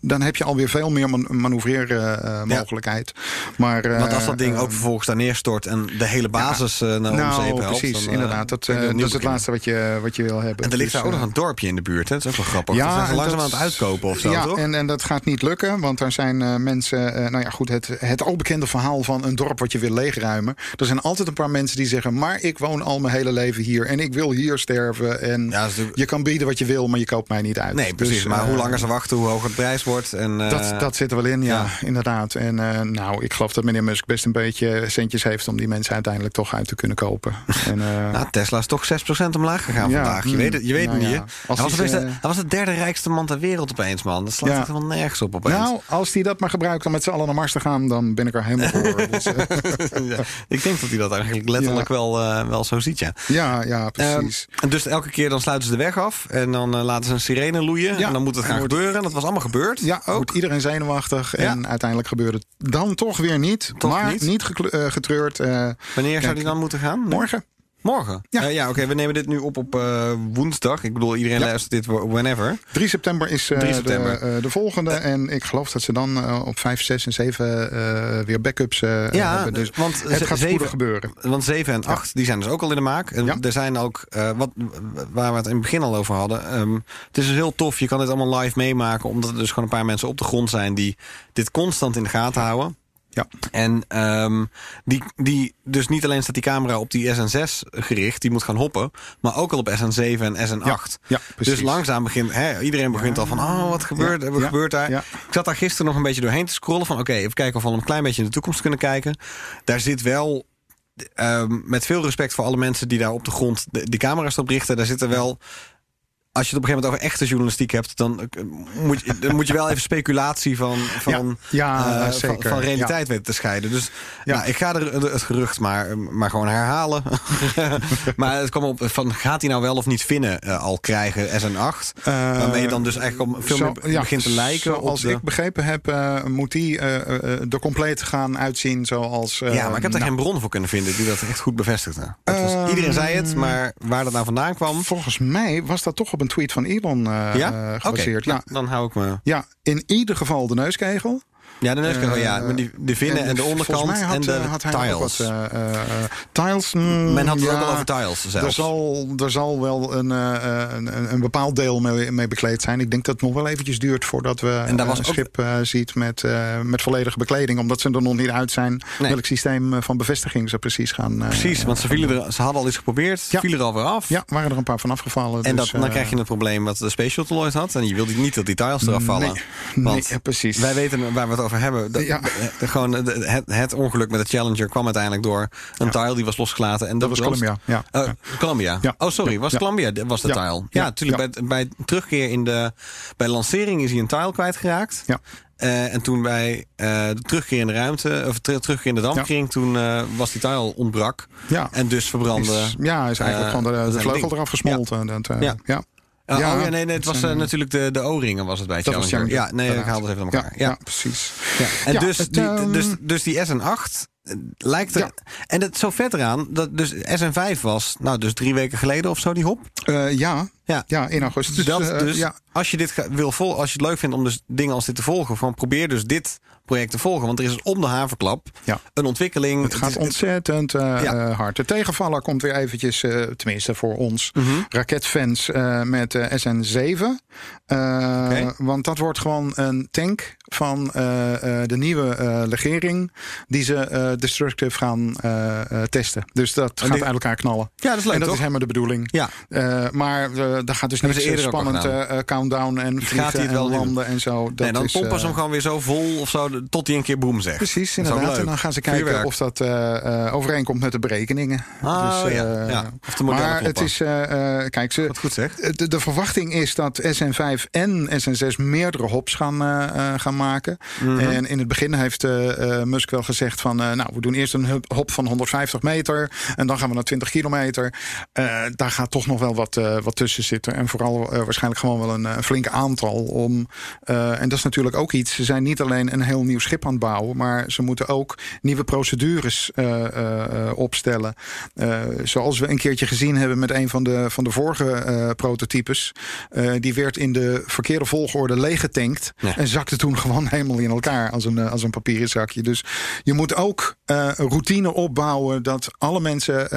[SPEAKER 1] dan heb je alweer veel meer man manoeuvreermogelijkheid. Maar, eh,
[SPEAKER 2] Want als dat ding
[SPEAKER 1] eh,
[SPEAKER 2] ook vervolgens daar neerstort en de hele basis eh naar
[SPEAKER 1] nou,
[SPEAKER 2] zeep helpt...
[SPEAKER 1] precies,
[SPEAKER 2] dan, eh,
[SPEAKER 1] inderdaad. Dat, eh, dat is het laatste wat je, wat je wil hebben.
[SPEAKER 2] En er ligt
[SPEAKER 1] Dus,
[SPEAKER 2] daar ook
[SPEAKER 1] eh,
[SPEAKER 2] nog een dorpje in de buurt. Hè? Dat is ook wel grappig.
[SPEAKER 1] Ja,
[SPEAKER 2] Ja, zijn ze langzaam
[SPEAKER 1] dat-
[SPEAKER 2] aan het uitkopen of zo,
[SPEAKER 1] ja,
[SPEAKER 2] toch?
[SPEAKER 1] En, en dat gaat niet lukken, want er zijn eh, mensen... eh, nou ja, goed, het, het albekende verhaal van een dorp wat je wil leegruimen. Er zijn altijd een paar mensen die zeggen... maar ik woon al mijn hele leven hier en ik wil hier sterven. En
[SPEAKER 2] Ja, dat
[SPEAKER 1] je kan bieden wat je wil, maar je koopt mij niet uit.
[SPEAKER 2] Nee, precies.
[SPEAKER 1] Dus,
[SPEAKER 2] maar
[SPEAKER 1] eh,
[SPEAKER 2] hoe langer ze wachten, hoe hoger de prijs wordt. En, eh,
[SPEAKER 1] Dat, dat zit er wel in, ja,
[SPEAKER 2] ja.
[SPEAKER 1] inderdaad. En eh, nou, ik geloof dat meneer Musk best een beetje centjes heeft... om die mensen uiteindelijk toch uit te kunnen kopen. *laughs* En, eh,
[SPEAKER 2] Nou, Tesla is toch 6% omlaag gegaan
[SPEAKER 1] Ja.
[SPEAKER 2] Je
[SPEAKER 1] mm,
[SPEAKER 2] weet het, je weet
[SPEAKER 1] nou
[SPEAKER 2] het niet.
[SPEAKER 1] ja.
[SPEAKER 2] Hij was,
[SPEAKER 1] hij
[SPEAKER 2] de, hij was de derde rijkste man ter wereld opeens, man. Dat slaat
[SPEAKER 1] Ja.
[SPEAKER 2] echt helemaal nergens op opeens.
[SPEAKER 1] nou, als die dat maar gebruikt om met z'n allen naar Mars te gaan... dan ben ik er helemaal voor. Dus, eh, *laughs*
[SPEAKER 2] ik denk dat hij dat eigenlijk letterlijk wel, eh, wel zo ziet, ja.
[SPEAKER 1] ja, ja, precies.
[SPEAKER 2] Ehm, en dus elke keer dan sluiten ze de weg af. En dan eh, laten ze een sirene loeien. En dan moet het gaan
[SPEAKER 1] wordt-
[SPEAKER 2] gebeuren. Dat was allemaal gebeurd.
[SPEAKER 1] Ja,
[SPEAKER 2] ook.
[SPEAKER 1] wordt iedereen zenuwachtig. En uiteindelijk gebeurde het dan toch weer niet.
[SPEAKER 2] Toch
[SPEAKER 1] maar
[SPEAKER 2] niet?
[SPEAKER 1] niet, getreurd.
[SPEAKER 2] Wanneer zou die dan moeten gaan?
[SPEAKER 1] morgen.
[SPEAKER 2] Morgen?
[SPEAKER 1] Ja.
[SPEAKER 2] Ja, ja oké. we nemen dit nu op op eh, woensdag. Ik bedoel, iedereen
[SPEAKER 1] Ja.
[SPEAKER 2] luistert dit whenever.
[SPEAKER 1] 3 september is eh,
[SPEAKER 2] 3 september.
[SPEAKER 1] De, eh, de volgende. En ik geloof dat ze dan eh, op 5, 6 en 7 eh, weer backups eh,
[SPEAKER 2] Ja,
[SPEAKER 1] hebben. Dus
[SPEAKER 2] want
[SPEAKER 1] het gaat spoedig gebeuren.
[SPEAKER 2] Want 7 en 8 die zijn dus ook al in de maak. En
[SPEAKER 1] Ja.
[SPEAKER 2] er zijn ook, eh, wat, waar we het in het begin al over hadden. ehm, het is dus heel tof. Je kan dit allemaal live meemaken. Omdat er dus gewoon een paar mensen op de grond zijn die dit constant in de gaten houden.
[SPEAKER 1] Ja.
[SPEAKER 2] En ehm, die, die, dus niet alleen staat die camera op die SN6 gericht, die moet gaan hoppen, maar ook al op SN7 en SN8.
[SPEAKER 1] Ja, precies.
[SPEAKER 2] dus langzaam begint, hè, iedereen begint al van, oh, wat gebeurt,
[SPEAKER 1] Ja,
[SPEAKER 2] wat
[SPEAKER 1] ja,
[SPEAKER 2] gebeurt daar? Ik zat daar gisteren nog een beetje doorheen te scrollen van, oké, even kijken of we al een klein beetje in de toekomst kunnen kijken. Daar zit wel, ehm, met veel respect voor alle mensen die daar op de grond de, die camera's erop richten, daar zit er wel als je het op een gegeven moment over echte journalistiek hebt, dan eh, moet je, dan moet je wel even speculatie van, *laughs* van,
[SPEAKER 1] Ja,
[SPEAKER 2] eh, van-
[SPEAKER 1] zeker.
[SPEAKER 2] van, realiteit weten te scheiden. Dus
[SPEAKER 1] Ja.
[SPEAKER 2] nou, ik ga er het gerucht maar, maar gewoon herhalen. *laughs* maar het kwam op van gaat hij nou wel of niet vinnen eh, al krijgen SN8? waarmee je dan dus eigenlijk om veel
[SPEAKER 1] Zo-
[SPEAKER 2] meer
[SPEAKER 1] ja,
[SPEAKER 2] begint te lijken de...
[SPEAKER 1] ik begrepen heb, moet die er compleet gaan uitzien zoals...
[SPEAKER 2] ja, maar ik heb daar
[SPEAKER 1] nou,
[SPEAKER 2] geen bron voor kunnen vinden die dat echt goed bevestigde. Was, iedereen zei het, maar waar dat nou vandaan kwam...
[SPEAKER 1] Volgens mij was dat toch op een tweet van Elon eh,
[SPEAKER 2] Ja?
[SPEAKER 1] eh, gebaseerd. Ja.
[SPEAKER 2] dan hou ik me...
[SPEAKER 1] ja, in ieder geval de neuskegel.
[SPEAKER 2] Ja, de neuskegel,
[SPEAKER 1] Eh,
[SPEAKER 2] ja. Maar die, de vinnen en, de onderkant
[SPEAKER 1] mij had,
[SPEAKER 2] en de
[SPEAKER 1] eh, had hij ook
[SPEAKER 2] tiles.
[SPEAKER 1] wat, eh, eh, eh, tiles. mm,
[SPEAKER 2] Men had het
[SPEAKER 1] ja,
[SPEAKER 2] ook al over tiles zelfs.
[SPEAKER 1] Er zal, er zal wel een, eh, een, een, bepaald deel mee, mee bekleed zijn. Ik denk dat het nog wel eventjes duurt voordat we
[SPEAKER 2] En daar
[SPEAKER 1] eh,
[SPEAKER 2] was
[SPEAKER 1] een schip eh, ziet met, eh, met volledige bekleding. Omdat ze er nog niet uit zijn
[SPEAKER 2] Nee.
[SPEAKER 1] welk systeem eh, van bevestiging ze precies gaan. eh,
[SPEAKER 2] Precies, want ze, vielen er, ze hadden al iets geprobeerd,
[SPEAKER 1] Ja.
[SPEAKER 2] vielen er alweer af.
[SPEAKER 1] Ja, waren er een paar van afgevallen.
[SPEAKER 2] En
[SPEAKER 1] dus,
[SPEAKER 2] dat, dan
[SPEAKER 1] eh,
[SPEAKER 2] krijg je het probleem wat de Space Shuttle ooit had. En je wilde niet dat die tiles eraf vallen.
[SPEAKER 1] Nee,
[SPEAKER 2] Want
[SPEAKER 1] nee, ja, precies.
[SPEAKER 2] wij weten waar we het over hebben. De-
[SPEAKER 1] Ja.
[SPEAKER 2] gewoon de- het, het ongeluk met de Challenger kwam uiteindelijk door een tile die was losgelaten. En
[SPEAKER 1] dat was Columbia. Ja.
[SPEAKER 2] Oh,
[SPEAKER 1] Ja.
[SPEAKER 2] Columbia.
[SPEAKER 1] Ja.
[SPEAKER 2] Oh, sorry,
[SPEAKER 1] Ja.
[SPEAKER 2] was
[SPEAKER 1] Ja.
[SPEAKER 2] Columbia was de
[SPEAKER 1] Ja.
[SPEAKER 2] tile? Ja,
[SPEAKER 1] Ja.
[SPEAKER 2] natuurlijk. Bij, bij terugkeer in de bij lancering is hij een tile kwijtgeraakt.
[SPEAKER 1] Ja.
[SPEAKER 2] Eh, en toen bij eh, de terugkeer in de ruimte, of ter- terugkeer in de dampkring, toen eh, was die tile ontbrak.
[SPEAKER 1] Ja.
[SPEAKER 2] En dus verbrandde.
[SPEAKER 1] Is, ja, is eigenlijk gewoon de, vleugel
[SPEAKER 2] ding.
[SPEAKER 1] eraf gesmolten. Dat, eh,
[SPEAKER 2] Ja. Oh,
[SPEAKER 1] Ja,
[SPEAKER 2] oh ja, nee, nee, het was eh,
[SPEAKER 1] eh,
[SPEAKER 2] natuurlijk de, de O-ringen was het bij
[SPEAKER 1] Dat was
[SPEAKER 2] Challenger.
[SPEAKER 1] Challenger,
[SPEAKER 2] ja, nee, ik haalde het even aan elkaar.
[SPEAKER 1] ja.
[SPEAKER 2] Ja.
[SPEAKER 1] precies.
[SPEAKER 2] Ja, en dus,
[SPEAKER 1] het,
[SPEAKER 2] die, dus, dus die SN8 eh, lijkt er... En het zo vet eraan, dat dus SN5 was, nou dus drie weken geleden of zo, die hop.
[SPEAKER 1] Eh, ja,
[SPEAKER 2] Ja.
[SPEAKER 1] Ja, in augustus.
[SPEAKER 2] Dus dat,
[SPEAKER 1] eh,
[SPEAKER 2] dus
[SPEAKER 1] ja,
[SPEAKER 2] als je dit wil vol, als je het leuk vindt om dus dingen als dit te volgen, van probeer dus dit project te volgen. Want er is dus om de haverklap
[SPEAKER 1] Ja.
[SPEAKER 2] een ontwikkeling.
[SPEAKER 1] Het gaat
[SPEAKER 2] is-
[SPEAKER 1] ontzettend eh,
[SPEAKER 2] Ja.
[SPEAKER 1] eh, hard. De tegenvaller komt weer eventjes, eh, tenminste voor ons,
[SPEAKER 2] Mhm.
[SPEAKER 1] raketfans eh, met eh, SN7. Eh,
[SPEAKER 2] Oké.
[SPEAKER 1] Want dat wordt gewoon een tank van eh, eh, de nieuwe eh, legering die ze eh, destructive gaan eh, eh, testen. Dus dat gaat
[SPEAKER 2] dit-
[SPEAKER 1] uit elkaar knallen.
[SPEAKER 2] Ja, dat is leuk,
[SPEAKER 1] en dat
[SPEAKER 2] toch?
[SPEAKER 1] is helemaal de bedoeling.
[SPEAKER 2] Ja.
[SPEAKER 1] Eh, maar daar gaat dus niet
[SPEAKER 2] al
[SPEAKER 1] spannend eh, eh, countdown en
[SPEAKER 2] gaat
[SPEAKER 1] vliegen
[SPEAKER 2] hij het
[SPEAKER 1] en
[SPEAKER 2] wel doen?
[SPEAKER 1] landen en zo. Dat
[SPEAKER 2] nee, dan
[SPEAKER 1] is,
[SPEAKER 2] pompen ze
[SPEAKER 1] eh,
[SPEAKER 2] hem gewoon weer zo vol of zo, tot hij een keer boem zegt.
[SPEAKER 1] Precies, inderdaad. En dan gaan ze kijken of dat eh, eh, overeenkomt met de berekeningen.
[SPEAKER 2] Ah,
[SPEAKER 1] Dus,
[SPEAKER 2] ja,
[SPEAKER 1] eh,
[SPEAKER 2] ja. Of de
[SPEAKER 1] maar het is, eh, eh, kijk, ze,
[SPEAKER 2] Wat goed zegt.
[SPEAKER 1] de, de verwachting is dat SN5 en SN6 meerdere hops gaan, eh, eh, gaan maken.
[SPEAKER 2] Mhm.
[SPEAKER 1] En in het begin heeft eh, eh, Musk wel gezegd van... eh, nou, we doen eerst een hop- van 150 meter... en dan gaan we naar 20 kilometer. Eh, daar gaat toch nog wel wat, eh, wat tussen zitten. En vooral eh, waarschijnlijk gewoon wel een eh, flink aantal. Om, eh, en dat is natuurlijk ook iets. Ze zijn niet alleen een heel nieuw schip aan het bouwen... maar ze moeten ook nieuwe procedures opstellen. Zoals we een keertje gezien hebben met een van de, van de vorige prototypes. Die werd in de verkeerde volgorde leeggetankt.
[SPEAKER 2] Ja.
[SPEAKER 1] En zakte toen gewoon *laughs* helemaal in elkaar als een, als een papieren zakje. Dus je moet ook een routine opbouwen. Dat alle mensen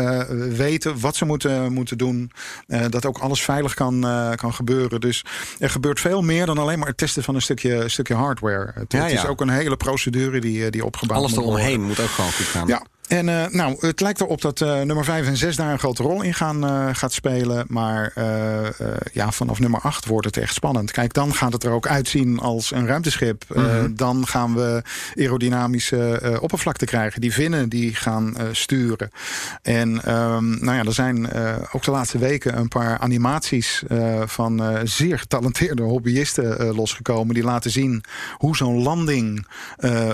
[SPEAKER 1] weten wat ze moeten, moeten doen. Dat ook alles veilig kan, eh, kan gebeuren. Dus er gebeurt veel meer dan alleen maar het testen van een stukje, stukje hardware. Het,
[SPEAKER 2] Ja,
[SPEAKER 1] het is
[SPEAKER 2] ja.
[SPEAKER 1] ook een hele procedure die, eh, die opgebouwd
[SPEAKER 2] Alles
[SPEAKER 1] moet worden.
[SPEAKER 2] eromheen moet ook gewoon goed gaan.
[SPEAKER 1] Ja. En eh, nou, het lijkt erop dat eh, nummer 5 en 6 daar een grote rol in gaan eh, gaat spelen. Maar ja, vanaf nummer 8 wordt het echt spannend. Kijk, dan gaat het er ook uitzien als een ruimteschip.
[SPEAKER 2] Mhm.
[SPEAKER 1] dan gaan we aerodynamische oppervlakte krijgen. Die vinnen die gaan sturen. En ehm, nou ja, er zijn ook de laatste weken een paar animaties van zeer getalenteerde hobbyisten losgekomen. Die laten zien hoe zo'n landing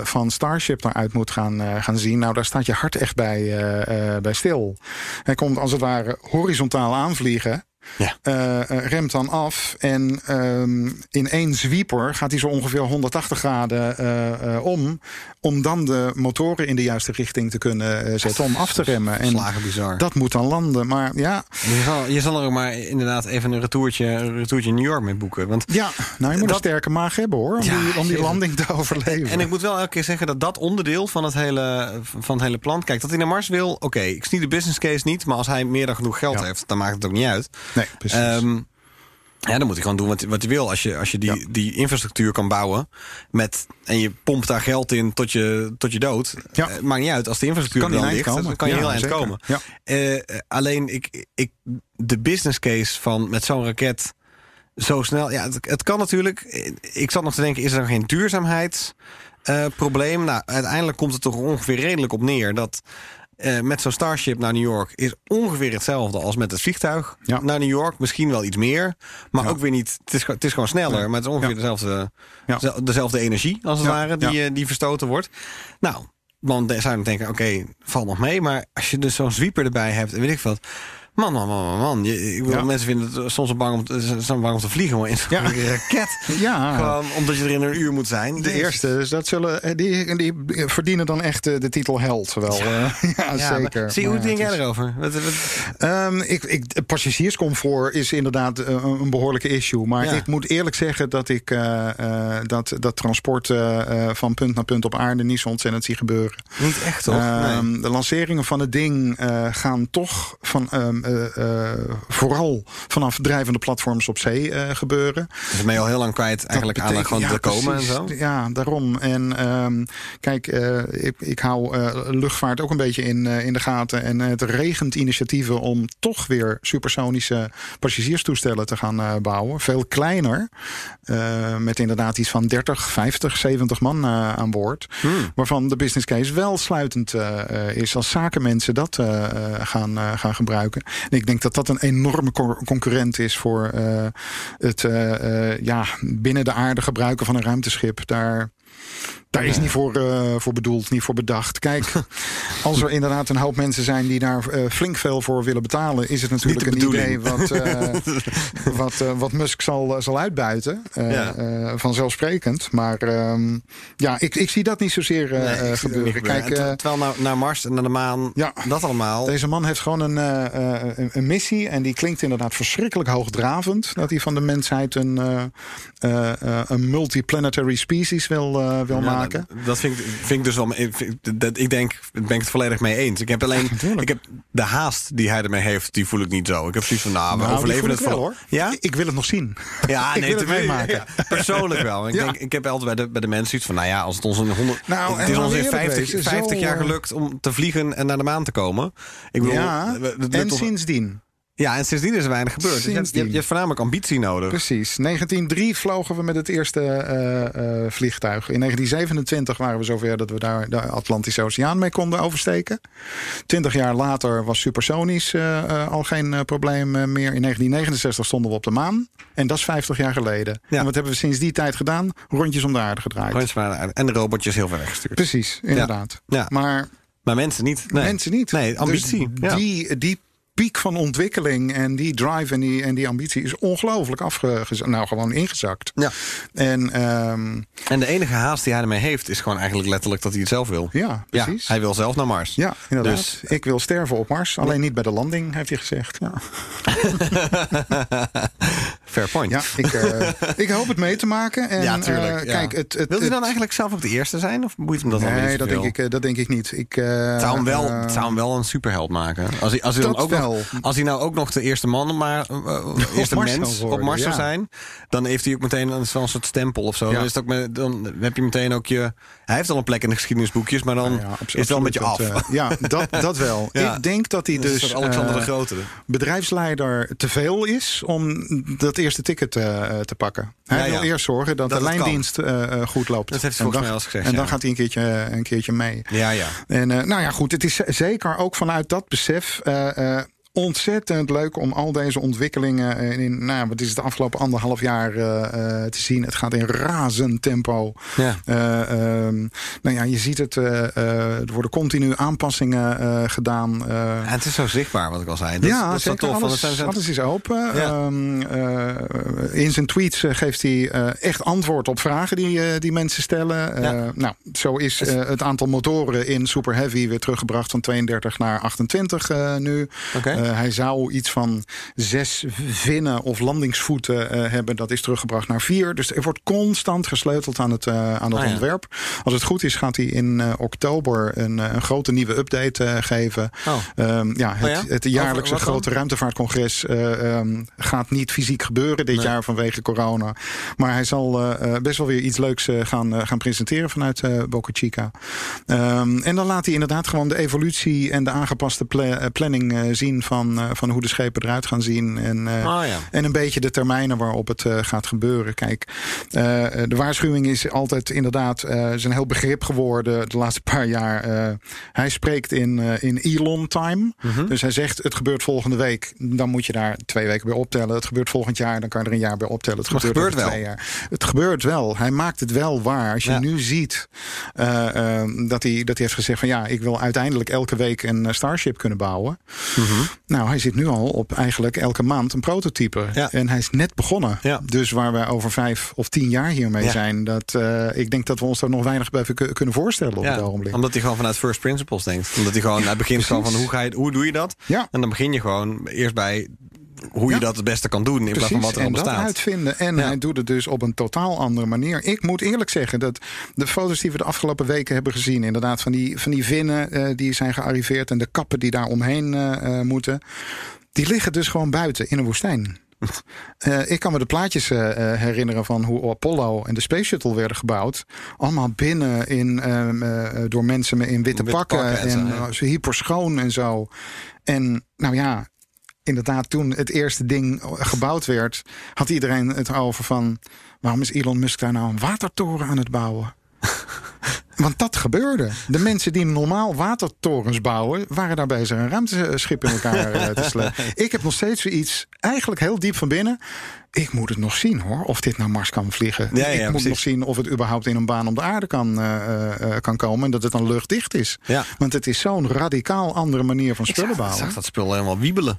[SPEAKER 1] van Starship eruit moet gaan, gaan zien. Nou, daar staat je hart echt bij, eh, eh, bij stil. Hij komt als het ware horizontaal aanvliegen.
[SPEAKER 2] Ja.
[SPEAKER 1] Eh, eh, remt dan af en ehm, in één zwieper gaat hij zo ongeveer 180 graden eh, om. Om dan de motoren in de juiste richting te kunnen zetten om af te remmen. En
[SPEAKER 2] Slagen bizar.
[SPEAKER 1] dat moet dan landen. Maar ja,
[SPEAKER 2] Je, zal, je zal er ook maar inderdaad even een retourtje, een retourtje New York mee boeken. Want
[SPEAKER 1] ja nou, je moet
[SPEAKER 2] Dat-
[SPEAKER 1] een sterke maag hebben hoor. Om,
[SPEAKER 2] Ja,
[SPEAKER 1] die, om die landing te overleven.
[SPEAKER 2] En ik moet wel elke keer zeggen dat dat onderdeel van het hele, van het hele plan... Kijk, dat hij naar Mars wil, oké, ik zie de business case niet... maar als hij meer dan genoeg geld
[SPEAKER 1] Ja.
[SPEAKER 2] heeft, dan maakt het ook niet uit.
[SPEAKER 1] Nee, precies.
[SPEAKER 2] Ehm, ja, dan moet hij gewoon doen wat, wat hij wil. Als je, als je die,
[SPEAKER 1] Ja.
[SPEAKER 2] die infrastructuur kan bouwen... Met, en je pompt daar geld in tot je, tot je dood...
[SPEAKER 1] Ja.
[SPEAKER 2] eh, maakt niet uit. Als de infrastructuur
[SPEAKER 1] Kan
[SPEAKER 2] dan ligt, dan kan je
[SPEAKER 1] Ja,
[SPEAKER 2] heel eind
[SPEAKER 1] zeker.
[SPEAKER 2] komen. Eh, alleen, ik, ik, de business case van met zo'n raket zo snel... Ja, het, het kan natuurlijk. Ik zat nog te denken, is er geen duurzaamheidsprobleem? nou, uiteindelijk komt het toch ongeveer redelijk op neer... dat eh, met zo'n Starship naar New York is ongeveer hetzelfde als met het vliegtuig
[SPEAKER 1] Ja.
[SPEAKER 2] naar New York. Misschien wel iets meer, maar
[SPEAKER 1] Ja.
[SPEAKER 2] ook weer niet. Het is, gewoon- het is gewoon sneller, maar het is ongeveer dezelfde, dezelfde energie als het ware die, eh, die verstoten wordt. Nou, dan zou je denken, oké, valt nog mee. Maar als je dus zo'n zwieper erbij hebt en weet ik wat. Man, man, man, man. Je, ik bedoel,
[SPEAKER 1] Ja.
[SPEAKER 2] Mensen vinden het soms bang om te, ze zijn bang om te vliegen maar in zo'n
[SPEAKER 1] Ja. *laughs*
[SPEAKER 2] raket.
[SPEAKER 1] ja,
[SPEAKER 2] Gewoon omdat je er in een uur moet zijn.
[SPEAKER 1] De
[SPEAKER 2] Dus-
[SPEAKER 1] eerste, dus dat zullen, eh, die, die verdienen dan echt eh, de titel held. Wel, ja, *laughs*
[SPEAKER 2] maar
[SPEAKER 1] zeker.
[SPEAKER 2] Zie, hoe denk jij erover? Wat, wat,
[SPEAKER 1] ik, ik, het passagierscomfort is inderdaad eh, een, een behoorlijke issue. Maar ik moet eerlijk zeggen dat ik eh, eh, dat, dat transport eh, eh, van punt naar punt op aarde niet zo ontzettend zie gebeuren.
[SPEAKER 2] niet echt, toch?
[SPEAKER 1] Ehm,
[SPEAKER 2] nee.
[SPEAKER 1] De lanceringen van het ding eh, gaan toch van, ehm, eh, eh, vooral vanaf drijvende platforms op zee eh, gebeuren.
[SPEAKER 2] Dus ben je al heel lang kwijt eigenlijk aan gewoon
[SPEAKER 1] ja,
[SPEAKER 2] te komen en zo?
[SPEAKER 1] Ja, daarom. En ehm, kijk, eh, ik, ik hou eh, luchtvaart ook een beetje in, eh, in de gaten. En het regent initiatieven om toch weer supersonische passagierstoestellen te gaan eh, bouwen. Veel kleiner. eh, met inderdaad iets van 30, 50, 70 man eh, aan boord.
[SPEAKER 2] Hmm.
[SPEAKER 1] Waarvan de business case wel sluitend eh, eh, is als zakenmensen dat eh, eh, gaan, eh, gaan gebruiken. En ik denk dat dat een enorme co- concurrent is voor eh, het eh, eh, ja, binnen de aarde gebruiken van een ruimteschip. Daar, Daar is niet voor, eh, voor bedoeld, niet voor bedacht. Kijk, *laughs* als er inderdaad een hoop mensen zijn die daar eh, flink veel voor willen betalen, is het natuurlijk een
[SPEAKER 2] de
[SPEAKER 1] idee wat, eh, *laughs* wat, wat Musk zal, zal uitbuiten.
[SPEAKER 2] Ja.
[SPEAKER 1] vanzelfsprekend. Maar ehm, ja, ik, ik zie dat niet zozeer
[SPEAKER 2] Nee,
[SPEAKER 1] gebeuren.
[SPEAKER 2] niet.
[SPEAKER 1] Kijk,
[SPEAKER 2] En terwijl naar, naar Mars en naar de maan,
[SPEAKER 1] Ja.
[SPEAKER 2] dat allemaal.
[SPEAKER 1] Deze man heeft gewoon een, een, een missie. En die klinkt inderdaad verschrikkelijk hoogdravend. Dat hij van de mensheid een, een multiplanetary species wil, eh, wil
[SPEAKER 2] Ja,
[SPEAKER 1] maken.
[SPEAKER 2] Dat, dat vind, ik, vind ik dus wel. Ik, dat, ik denk, daar ben ik het volledig mee eens. Ik heb alleen.
[SPEAKER 1] natuurlijk.
[SPEAKER 2] ik heb de haast die hij ermee heeft, die voel ik niet zo. Ik heb zoiets van, nou, we
[SPEAKER 1] Nou,
[SPEAKER 2] overleven het
[SPEAKER 1] wel
[SPEAKER 2] wel.
[SPEAKER 1] hoor.
[SPEAKER 2] Ja?
[SPEAKER 1] Ik wil het nog zien.
[SPEAKER 2] Ja, *laughs*
[SPEAKER 1] Ik wil het meemaken.
[SPEAKER 2] ja, persoonlijk wel. Ik, *laughs*
[SPEAKER 1] Ja.
[SPEAKER 2] denk, ik heb altijd bij de, bij de mensen iets van, nou ja, als het ons in 100.
[SPEAKER 1] Nou,
[SPEAKER 2] het is ons in
[SPEAKER 1] eerlijk
[SPEAKER 2] 50,
[SPEAKER 1] wezen,
[SPEAKER 2] 50
[SPEAKER 1] zo,
[SPEAKER 2] jaar gelukt om te vliegen en naar de maan te komen. Ik bedoel,
[SPEAKER 1] ja,
[SPEAKER 2] het
[SPEAKER 1] en sindsdien.
[SPEAKER 2] Ja, en sindsdien is er weinig gebeurd. Dus je, hebt, je,
[SPEAKER 1] Sindsdien.
[SPEAKER 2] hebt, je hebt voornamelijk ambitie nodig.
[SPEAKER 1] Precies. 1903 vlogen we met het eerste eh, eh, vliegtuig. In 1927 waren we zover dat we daar de Atlantische Oceaan mee konden oversteken. Twintig jaar later was supersonisch eh, al geen probleem meer. In 1969 stonden we op de maan. En dat is 50 jaar geleden.
[SPEAKER 2] Ja.
[SPEAKER 1] En wat hebben we sinds die tijd gedaan? Rondjes om de aarde gedraaid.
[SPEAKER 2] Gewoon zwaar- En de robotjes heel ver weggestuurd.
[SPEAKER 1] Precies, inderdaad.
[SPEAKER 2] Ja.
[SPEAKER 1] Maar
[SPEAKER 2] Maar mensen niet. Nee.
[SPEAKER 1] mensen niet.
[SPEAKER 2] Nee, ambitie.
[SPEAKER 1] Dus
[SPEAKER 2] ja.
[SPEAKER 1] die, die piek van ontwikkeling en die drive en die, en die ambitie is ongelooflijk afgezakt. Nou, gewoon ingezakt.
[SPEAKER 2] Ja.
[SPEAKER 1] En ehm,
[SPEAKER 2] En de enige haast die hij ermee heeft, is gewoon eigenlijk letterlijk dat hij het zelf wil.
[SPEAKER 1] ja, precies.
[SPEAKER 2] hij wil zelf naar Mars.
[SPEAKER 1] Ja, inderdaad.
[SPEAKER 2] Dus-
[SPEAKER 1] ik wil sterven op Mars. Alleen niet bij de landing, heeft hij gezegd. Ja, *laughs*
[SPEAKER 2] Fair point.
[SPEAKER 1] ja ik, eh, ik hoop het mee te maken. En,
[SPEAKER 2] Ja, tuurlijk.
[SPEAKER 1] eh,
[SPEAKER 2] ja.
[SPEAKER 1] Kijk, het, het,
[SPEAKER 2] wil hij dan eigenlijk zelf ook de eerste zijn? Of boeit hem dat dan
[SPEAKER 1] Nee, dat denk, ik, eh, dat denk ik niet. Ik, eh,
[SPEAKER 2] Het zou, hem wel, het zou hem wel een superheld maken. Als hij, als hij, dan ook nog, als hij nou ook nog de eerste man, maar *laughs* uh, eerste
[SPEAKER 1] Mars
[SPEAKER 2] mens
[SPEAKER 1] worden,
[SPEAKER 2] op Mars zou
[SPEAKER 1] ja.
[SPEAKER 2] zijn, dan heeft hij ook meteen een, soort stempel of zo.
[SPEAKER 1] Ja.
[SPEAKER 2] Dan, is het ook met, dan heb je meteen ook je. Hij heeft al een plek in de geschiedenisboekjes, maar dan
[SPEAKER 1] abso-
[SPEAKER 2] is het wel een beetje af.
[SPEAKER 1] eh, ja, dat, dat wel. *laughs* Ik denk dat hij dus
[SPEAKER 2] Alexander
[SPEAKER 1] eh,
[SPEAKER 2] de Grote.
[SPEAKER 1] bedrijfsleider te veel is om dat eerste ticket eh, te pakken. Hij wil eerst zorgen dat,
[SPEAKER 2] Dat
[SPEAKER 1] de lijndienst eh, eh, goed loopt.
[SPEAKER 2] Dat heeft hij
[SPEAKER 1] En
[SPEAKER 2] volgens
[SPEAKER 1] dan-
[SPEAKER 2] mij al gezegd,
[SPEAKER 1] En dan gaat hij een keertje, een keertje mee.
[SPEAKER 2] Ja, ja.
[SPEAKER 1] En eh, nou ja, goed, het is zeker ook vanuit dat besef. eh, eh, Ontzettend leuk om al deze ontwikkelingen eh, in, nou, wat is het, de afgelopen anderhalf jaar eh, eh, te zien. Het gaat in razend tempo.
[SPEAKER 2] Ja.
[SPEAKER 1] Eh, ehm, nou ja, je ziet het, er worden continu aanpassingen gedaan.
[SPEAKER 2] Ja, het is zo zichtbaar, wat ik al zei. Dat,
[SPEAKER 1] ja,
[SPEAKER 2] dat is
[SPEAKER 1] zeker.
[SPEAKER 2] tof.
[SPEAKER 1] alles,
[SPEAKER 2] het zijn-
[SPEAKER 1] alles is open.
[SPEAKER 2] Ja.
[SPEAKER 1] Ehm, eh, in zijn tweets geeft hij echt antwoord op vragen die, die mensen stellen.
[SPEAKER 2] Ja.
[SPEAKER 1] nou, zo is het aantal motoren in Super Heavy weer teruggebracht van 32 naar 28 eh, nu.
[SPEAKER 2] Oké.
[SPEAKER 1] Hij zou iets van zes vinnen of landingsvoeten eh, hebben. Dat is teruggebracht naar vier. Dus er wordt constant gesleuteld aan het, eh, aan het
[SPEAKER 2] Ah, ja.
[SPEAKER 1] ontwerp. Als het goed is, gaat hij in eh, oktober een, eh, een grote nieuwe update eh, geven.
[SPEAKER 2] Oh.
[SPEAKER 1] Ehm, ja, het,
[SPEAKER 2] Oh ja?
[SPEAKER 1] het jaarlijkse
[SPEAKER 2] Over- wat dan?
[SPEAKER 1] grote ruimtevaartcongres eh, ehm, gaat niet fysiek gebeuren dit
[SPEAKER 2] Nee.
[SPEAKER 1] jaar vanwege corona. Maar hij zal eh, eh, best wel weer iets leuks eh, gaan, eh, gaan presenteren vanuit eh Boca Chica. Ehm, en dan laat hij inderdaad gewoon de evolutie en de aangepaste pla- eh, planning eh, zien van, eh, van hoe de schepen eruit gaan zien. En, eh,
[SPEAKER 2] Ah, ja.
[SPEAKER 1] en een beetje de termijnen waarop het eh, gaat gebeuren. Kijk, de waarschuwing is altijd inderdaad is een heel begrip geworden de laatste paar jaar. Hij spreekt in, in Elon time.
[SPEAKER 2] Mhm.
[SPEAKER 1] Dus hij zegt het gebeurt volgende week. Dan moet je daar twee weken bij optellen. Het gebeurt volgend jaar. Dan kan je er een jaar bij optellen. Het gebeurt,
[SPEAKER 2] gebeurt wel.
[SPEAKER 1] twee jaar. Het gebeurt wel. Hij maakt het wel waar. Als je
[SPEAKER 2] Ja.
[SPEAKER 1] nu ziet eh, eh, dat, hij, dat hij heeft gezegd van ja, ik wil uiteindelijk elke week een Starship kunnen bouwen.
[SPEAKER 2] Mhm.
[SPEAKER 1] Nou, hij zit nu al op eigenlijk elke maand een prototype.
[SPEAKER 2] Ja.
[SPEAKER 1] En hij is net begonnen.
[SPEAKER 2] Ja.
[SPEAKER 1] Dus waar wij over vijf of tien jaar hiermee
[SPEAKER 2] Ja.
[SPEAKER 1] zijn, dat, eh, ik denk dat we ons daar nog weinig bij kun- kunnen voorstellen op het ogenblik.
[SPEAKER 2] omdat hij gewoon vanuit first principles denkt. Omdat hij gewoon, hij begint *laughs* gewoon van hoe, ga je, hoe doe je dat?
[SPEAKER 1] Ja.
[SPEAKER 2] En dan begin je gewoon eerst bij hoe je dat het beste kan doen. In plaats van wat er
[SPEAKER 1] en dat
[SPEAKER 2] bestaat.
[SPEAKER 1] uitvinden. En
[SPEAKER 2] Ja.
[SPEAKER 1] hij doet het dus op een totaal andere manier. Ik moet eerlijk zeggen dat de foto's die we de afgelopen weken hebben gezien, inderdaad van die, van die vinnen eh, die zijn gearriveerd en de kappen die daar omheen eh, eh, moeten, die liggen dus gewoon buiten in een woestijn. *laughs* Ik kan me de plaatjes herinneren van hoe Apollo en de Space Shuttle werden gebouwd. Allemaal binnen in, ehm, eh, door mensen in witte,
[SPEAKER 2] Witte
[SPEAKER 1] pakken,
[SPEAKER 2] pakken en
[SPEAKER 1] en,
[SPEAKER 2] zo, ja.
[SPEAKER 1] eh, zo hyper schoon en zo. En nou ja, inderdaad, toen het eerste ding gebouwd werd, had iedereen het over van waarom is Elon Musk daar nou een watertoren aan het bouwen? *laughs* Want dat gebeurde. De mensen die normaal watertorens bouwen, waren daar bezig een ruimteschip in elkaar eh, te slepen. *laughs* Ik heb nog steeds zoiets, eigenlijk heel diep van binnen. Ik moet het nog zien hoor, of dit naar Mars kan vliegen.
[SPEAKER 2] Ja, ja,
[SPEAKER 1] ik moet
[SPEAKER 2] precies.
[SPEAKER 1] nog zien of het überhaupt in een baan om de aarde kan, eh, eh, kan komen. En dat het dan luchtdicht is.
[SPEAKER 2] Ja.
[SPEAKER 1] Want het is zo'n radicaal andere manier van
[SPEAKER 2] Ik
[SPEAKER 1] spullen bouwen.
[SPEAKER 2] zag dat spul helemaal wiebelen.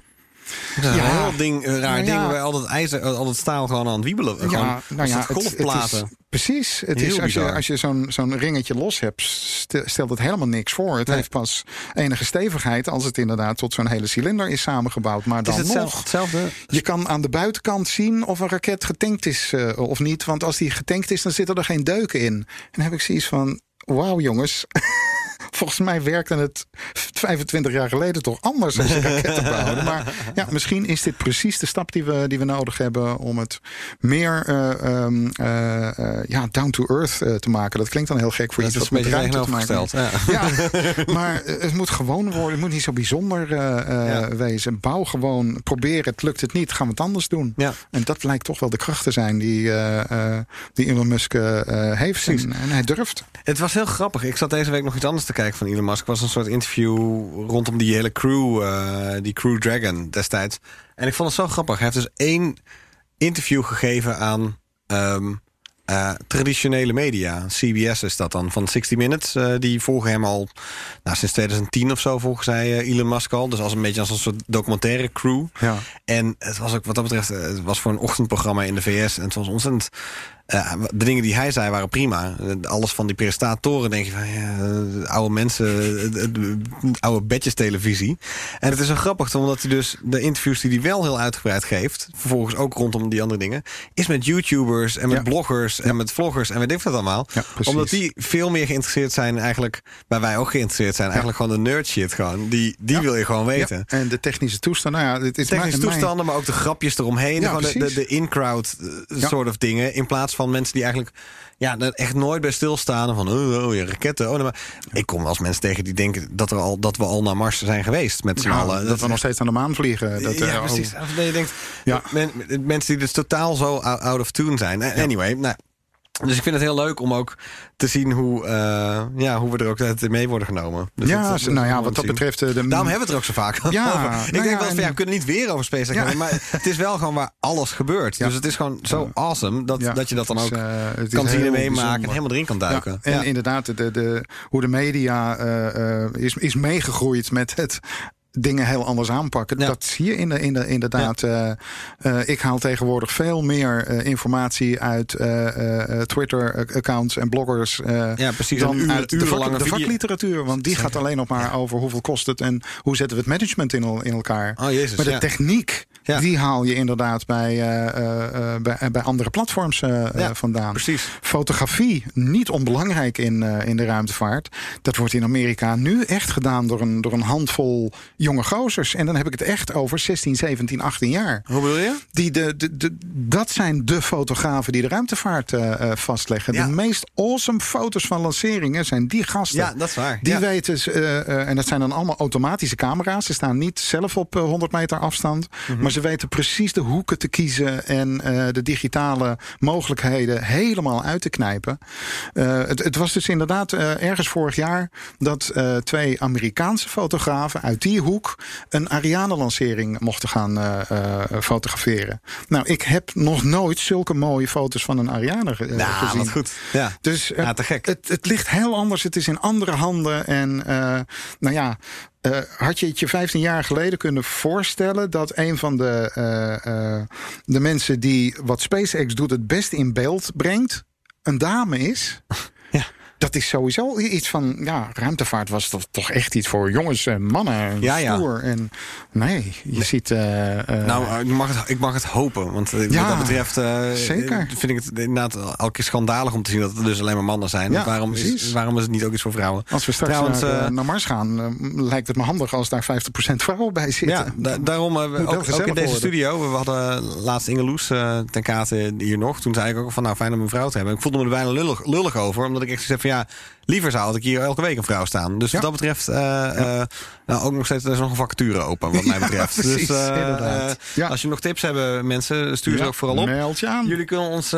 [SPEAKER 1] Ja.
[SPEAKER 2] Heel ding, raar
[SPEAKER 1] Nou
[SPEAKER 2] ding
[SPEAKER 1] ja.
[SPEAKER 2] waarbij al dat ijzer, al dat staal gewoon aan het wiebelen. gewoon,
[SPEAKER 1] Ja, nou ja,
[SPEAKER 2] als het
[SPEAKER 1] het,
[SPEAKER 2] golfplaten.
[SPEAKER 1] het is, precies. Het
[SPEAKER 2] Heel
[SPEAKER 1] is, als je,
[SPEAKER 2] bizar.
[SPEAKER 1] als je zo'n zo'n ringetje los hebt, st- stelt het helemaal niks voor. Het
[SPEAKER 2] Nee.
[SPEAKER 1] heeft pas enige stevigheid als het inderdaad tot zo'n hele cilinder is samengebouwd. Maar dan
[SPEAKER 2] het
[SPEAKER 1] nog.
[SPEAKER 2] zelf- hetzelfde?
[SPEAKER 1] Je kan aan de buitenkant zien of een raket getankt is eh, of niet. Want als die getankt is, dan zitten er geen deuken in. En dan heb ik zoiets van: wauw, jongens. *laughs* Volgens mij werkte het 25 jaar geleden toch anders als je raketten bouwden. *laughs* Maar ja, misschien is dit precies de stap die we, die we nodig hebben om het meer eh, ehm, eh, eh, ja, down to earth te maken. Dat klinkt dan heel gek voor
[SPEAKER 2] Dat
[SPEAKER 1] iets
[SPEAKER 2] is
[SPEAKER 1] wat met ruimte te maken. Ja, maar het moet gewoon worden. Het moet niet zo bijzonder
[SPEAKER 2] Ja.
[SPEAKER 1] wezen. Bouw gewoon, probeer het. Lukt het niet, gaan we het anders doen.
[SPEAKER 2] Ja.
[SPEAKER 1] En dat lijkt toch wel de kracht te zijn die, die Elon Musk heeft. En, en hij durft.
[SPEAKER 2] Het was heel grappig. Ik zat deze week nog iets anders te kijken van Elon Musk. Was een soort interview rondom die hele crew, eh, die Crew Dragon destijds. En ik vond het zo grappig. Hij heeft dus één interview gegeven aan ehm, eh, traditionele media. CBS is dat dan, van 60 Minutes. Eh, die volgen hem al nou, sinds 2010 of zo, volgens hij Elon Musk al. Dus als een beetje als een soort documentaire crew.
[SPEAKER 1] Ja.
[SPEAKER 2] En het was ook wat dat betreft, het was voor een ochtendprogramma in de VS. En het was ontzettend. De dingen die hij zei waren prima. Alles van die presentatoren denk je van ja, oude mensen, oude bedjes televisie. En het is zo grappig, omdat hij dus de interviews die hij wel heel uitgebreid geeft, vervolgens ook rondom die andere dingen, is met YouTubers en met
[SPEAKER 1] Ja.
[SPEAKER 2] bloggers en met vloggers en weet ik wat allemaal. Omdat die veel meer geïnteresseerd zijn, eigenlijk, waar wij ook geïnteresseerd zijn, eigenlijk gewoon de nerd shit gewoon. Die, die wil je gewoon weten.
[SPEAKER 1] En de technische toestand. Nou ja, het is
[SPEAKER 2] Technische
[SPEAKER 1] mijn-
[SPEAKER 2] toestanden, maar ook de grapjes eromheen. Gewoon de, de, in-crowd eh, soort of dingen. In plaats van mensen die eigenlijk ja, echt nooit bij stilstaan. Van oh, oh ja, raketten. Oh, nee, maar ik kom eens mensen tegen die denken dat, er al, dat we al naar Mars zijn geweest met z'n
[SPEAKER 1] Ja,
[SPEAKER 2] allen.
[SPEAKER 1] dat we nog steeds aan de maan vliegen. Dat,
[SPEAKER 2] ja,
[SPEAKER 1] eh,
[SPEAKER 2] precies. Of dat je denkt,
[SPEAKER 1] Ja.
[SPEAKER 2] men- mensen die dus totaal zo out out of tune zijn. Eh, Anyway, nou, dus ik vind het heel leuk om ook te zien hoe, eh, ja, hoe we er ook mee worden genomen. Dus
[SPEAKER 1] ja,
[SPEAKER 2] dat- dat-
[SPEAKER 1] nou ja, wat dat betreft. eh, De,
[SPEAKER 2] Daarom hebben we het er ook zo vaak
[SPEAKER 1] Ja,
[SPEAKER 2] over.
[SPEAKER 1] nou
[SPEAKER 2] Ik denk
[SPEAKER 1] ja,
[SPEAKER 2] wel eens van, ja, we kunnen niet weer over SpaceX
[SPEAKER 1] Ja.
[SPEAKER 2] hebben. Maar het is wel gewoon waar alles gebeurt. Dus het is gewoon zo awesome dat, dat je dat dan ook
[SPEAKER 1] eh,
[SPEAKER 2] kan zien en meemaken. En helemaal erin kan duiken.
[SPEAKER 1] Ja, en inderdaad, de, de, hoe de media is, is meegegroeid met het dingen heel anders aanpakken.
[SPEAKER 2] Ja.
[SPEAKER 1] Dat zie je in de, in de, inderdaad. eh, eh, ik haal tegenwoordig veel meer eh, informatie uit Twitter-accounts en bloggers.
[SPEAKER 2] Ja, precies.
[SPEAKER 1] Dan
[SPEAKER 2] uur-
[SPEAKER 1] uit de, vak, vakliteratuur. Want die gaat alleen nog maar over hoeveel kost het en hoe zetten we het management in, in elkaar.
[SPEAKER 2] Oh, jezus,
[SPEAKER 1] maar de
[SPEAKER 2] ja.
[SPEAKER 1] techniek,
[SPEAKER 2] Ja.
[SPEAKER 1] die haal je inderdaad bij, eh, eh, eh, bij, bij andere platforms
[SPEAKER 2] Ja,
[SPEAKER 1] vandaan.
[SPEAKER 2] precies.
[SPEAKER 1] Fotografie, niet onbelangrijk in, in de ruimtevaart. Dat wordt in Amerika nu echt gedaan door een, door een handvol jonge gozers. En dan heb ik het echt over 16, 17, 18 jaar.
[SPEAKER 2] Hoe bedoel je?
[SPEAKER 1] Die de, de, de, dat zijn de fotografen die de ruimtevaart vastleggen.
[SPEAKER 2] Ja.
[SPEAKER 1] De meest awesome foto's van lanceringen zijn die gasten.
[SPEAKER 2] Ja, dat is waar.
[SPEAKER 1] Die
[SPEAKER 2] Ja.
[SPEAKER 1] weten, eh, en dat zijn dan allemaal automatische camera's. Ze staan niet zelf op eh, 100 meter afstand.
[SPEAKER 2] Mhm.
[SPEAKER 1] Maar ze weten precies de hoeken te kiezen en eh, de digitale mogelijkheden helemaal uit te knijpen. Eh, het, het was dus inderdaad eh, ergens vorig jaar dat twee Amerikaanse fotografen uit die hoek een Ariane-lancering mochten gaan fotograferen. Nou, ik heb nog nooit zulke mooie foto's van een Ariane ge-
[SPEAKER 2] Nou,
[SPEAKER 1] gezien.
[SPEAKER 2] wat goed. Ja.
[SPEAKER 1] Dus
[SPEAKER 2] Ja, te gek.
[SPEAKER 1] Het, het ligt heel anders. Het is in andere handen. En nou ja, eh, had je het je 15 jaar geleden kunnen voorstellen dat een van de, eh, eh, de mensen die wat SpaceX doet het best in beeld brengt, een dame is? Dat is sowieso iets van, ja, ruimtevaart was toch, toch echt iets voor jongens en mannen.
[SPEAKER 2] Ja, ja.
[SPEAKER 1] stoer. En nee, je ziet. eh, eh,
[SPEAKER 2] Nou, ik mag, het, ik mag het hopen. Want eh,
[SPEAKER 1] Ja,
[SPEAKER 2] wat dat betreft eh,
[SPEAKER 1] zeker.
[SPEAKER 2] vind ik het inderdaad elke keer schandalig om te zien dat het dus alleen maar mannen zijn.
[SPEAKER 1] Ja,
[SPEAKER 2] waarom, is, waarom is het niet ook iets voor vrouwen?
[SPEAKER 1] als we straks
[SPEAKER 2] Trouwens,
[SPEAKER 1] naar, eh,
[SPEAKER 2] eh,
[SPEAKER 1] naar Mars gaan, eh, lijkt het me handig als daar 50% vrouwen bij zitten.
[SPEAKER 2] Ja, da- daarom eh,
[SPEAKER 1] heel
[SPEAKER 2] ook, ook in deze
[SPEAKER 1] worden.
[SPEAKER 2] studio. We hadden laatst Inge Loes eh, ten kate hier nog. Toen zei ik ook van nou fijn om een vrouw te hebben. Ik voelde me er bijna lullig, lullig over. Omdat ik echt zoiets heb van ja, liever zou ik hier elke week een vrouw staan. Dus wat dat betreft, eh, eh, nou, ook nog steeds, er is nog een vacature open, wat *laughs* mij betreft.
[SPEAKER 1] precies,
[SPEAKER 2] dus eh, als je nog tips hebben, mensen, stuur ze ook vooral op.
[SPEAKER 1] Meld je aan.
[SPEAKER 2] Jullie kunnen ons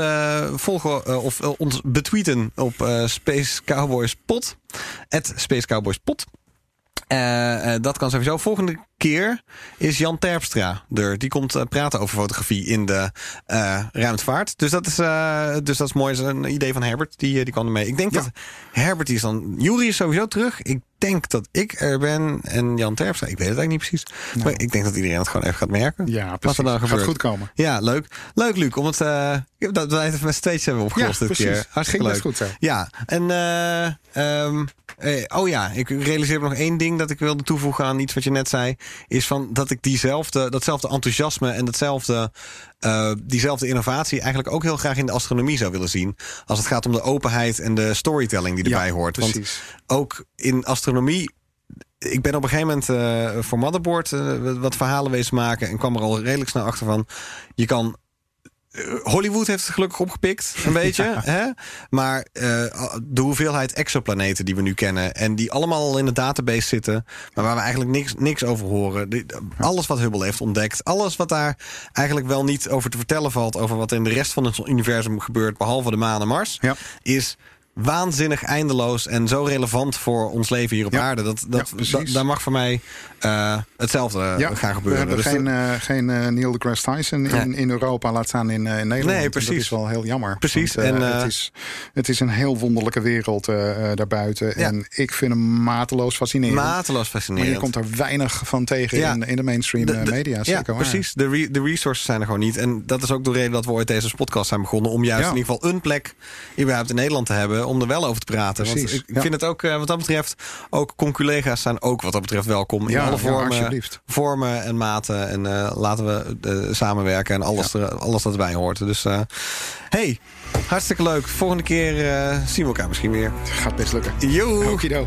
[SPEAKER 2] volgen of ons betweeten op Space Cowboys Pot. Space Cowboys Pot. Dat kan sowieso. Volgende keer is Jan Terpstra er. Die komt eh, praten over fotografie in de eh, ruimtevaart. Dus dat, is, eh, dus dat is mooi. Dat is een idee van Herbert. Die, die kwam ermee. Ik denk
[SPEAKER 1] Ja.
[SPEAKER 2] dat Herbert is dan... Jury is sowieso terug. Ik denk dat ik er ben en Jan Terpstra. Ik weet het eigenlijk niet precies. Maar ik denk dat iedereen het gewoon even gaat merken.
[SPEAKER 1] Ja,
[SPEAKER 2] Wat
[SPEAKER 1] precies.
[SPEAKER 2] er dan
[SPEAKER 1] Gaat
[SPEAKER 2] gebeurt.
[SPEAKER 1] goed komen.
[SPEAKER 2] Ja, leuk. Leuk, Luc. Om het, dat wij het met steeds hebben opgelost
[SPEAKER 1] Ja,
[SPEAKER 2] dit
[SPEAKER 1] precies.
[SPEAKER 2] keer. Hartstikke
[SPEAKER 1] Ging
[SPEAKER 2] leuk.
[SPEAKER 1] best goed zo.
[SPEAKER 2] Ja, en eh, ehm, eh, oh ja, ik realiseer me nog één ding dat ik wilde toevoegen aan iets wat je net zei. Is van dat ik diezelfde, datzelfde enthousiasme en datzelfde, eh, diezelfde innovatie eigenlijk ook heel graag in de astronomie zou willen zien. Als het gaat om de openheid en de storytelling die erbij
[SPEAKER 1] Ja,
[SPEAKER 2] hoort. Want ook in astronomie. Ik ben op een gegeven moment eh, voor Motherboard eh, wat verhalen wezen maken. En kwam er al redelijk snel achter van. Je kan. Eh, Hollywood heeft het gelukkig opgepikt, een *laughs* beetje. Hè? Maar eh, de hoeveelheid exoplaneten die we nu kennen. en die allemaal al in de database zitten. maar waar we eigenlijk niks, niks over horen. Die- alles wat Hubble heeft ontdekt. Alles wat daar eigenlijk wel niet over te vertellen valt. over wat in de rest van het universum gebeurt. behalve de maan en Mars.
[SPEAKER 1] Ja.
[SPEAKER 2] is waanzinnig eindeloos en zo relevant voor ons leven hier op
[SPEAKER 1] Ja.
[SPEAKER 2] aarde. Dat, dat,
[SPEAKER 1] Ja, precies.
[SPEAKER 2] da- daar mag voor mij eh, hetzelfde
[SPEAKER 1] Ja,
[SPEAKER 2] gaan
[SPEAKER 1] we
[SPEAKER 2] gebeuren.
[SPEAKER 1] hebben
[SPEAKER 2] Dus
[SPEAKER 1] geen, eh, geen eh, Neil deGrasse Tyson in, in Europa, laat staan in, eh, in Nederland.
[SPEAKER 2] Nee,
[SPEAKER 1] En
[SPEAKER 2] precies.
[SPEAKER 1] Dat is wel heel jammer.
[SPEAKER 2] Precies,
[SPEAKER 1] Want, eh,
[SPEAKER 2] en, eh,
[SPEAKER 1] het, is, het is een heel wonderlijke wereld eh, eh, daarbuiten. En ik vind hem mateloos fascinerend.
[SPEAKER 2] mateloos
[SPEAKER 1] maar
[SPEAKER 2] fascinerend.
[SPEAKER 1] je komt er weinig van tegen in, in de mainstream
[SPEAKER 2] De-
[SPEAKER 1] eh,
[SPEAKER 2] de-
[SPEAKER 1] media.
[SPEAKER 2] ja, precies. De, re- de resources zijn er gewoon niet. En dat is ook de reden dat we ooit deze podcast zijn begonnen. Om juist in ieder geval een plek überhaupt in Nederland te hebben. Om er wel over te praten. Want
[SPEAKER 1] Precies,
[SPEAKER 2] ik ik
[SPEAKER 1] ja.
[SPEAKER 2] vind het ook, eh, wat dat betreft, ook conculega's zijn ook wat dat betreft welkom. In
[SPEAKER 1] Ja,
[SPEAKER 2] alle vormen, vormen en maten. En eh, laten we eh, samenwerken en alles, er, alles dat erbij hoort. Dus eh, hey, hartstikke leuk. Volgende keer eh, zien we elkaar misschien weer.
[SPEAKER 1] Gaat best lukken. Okido.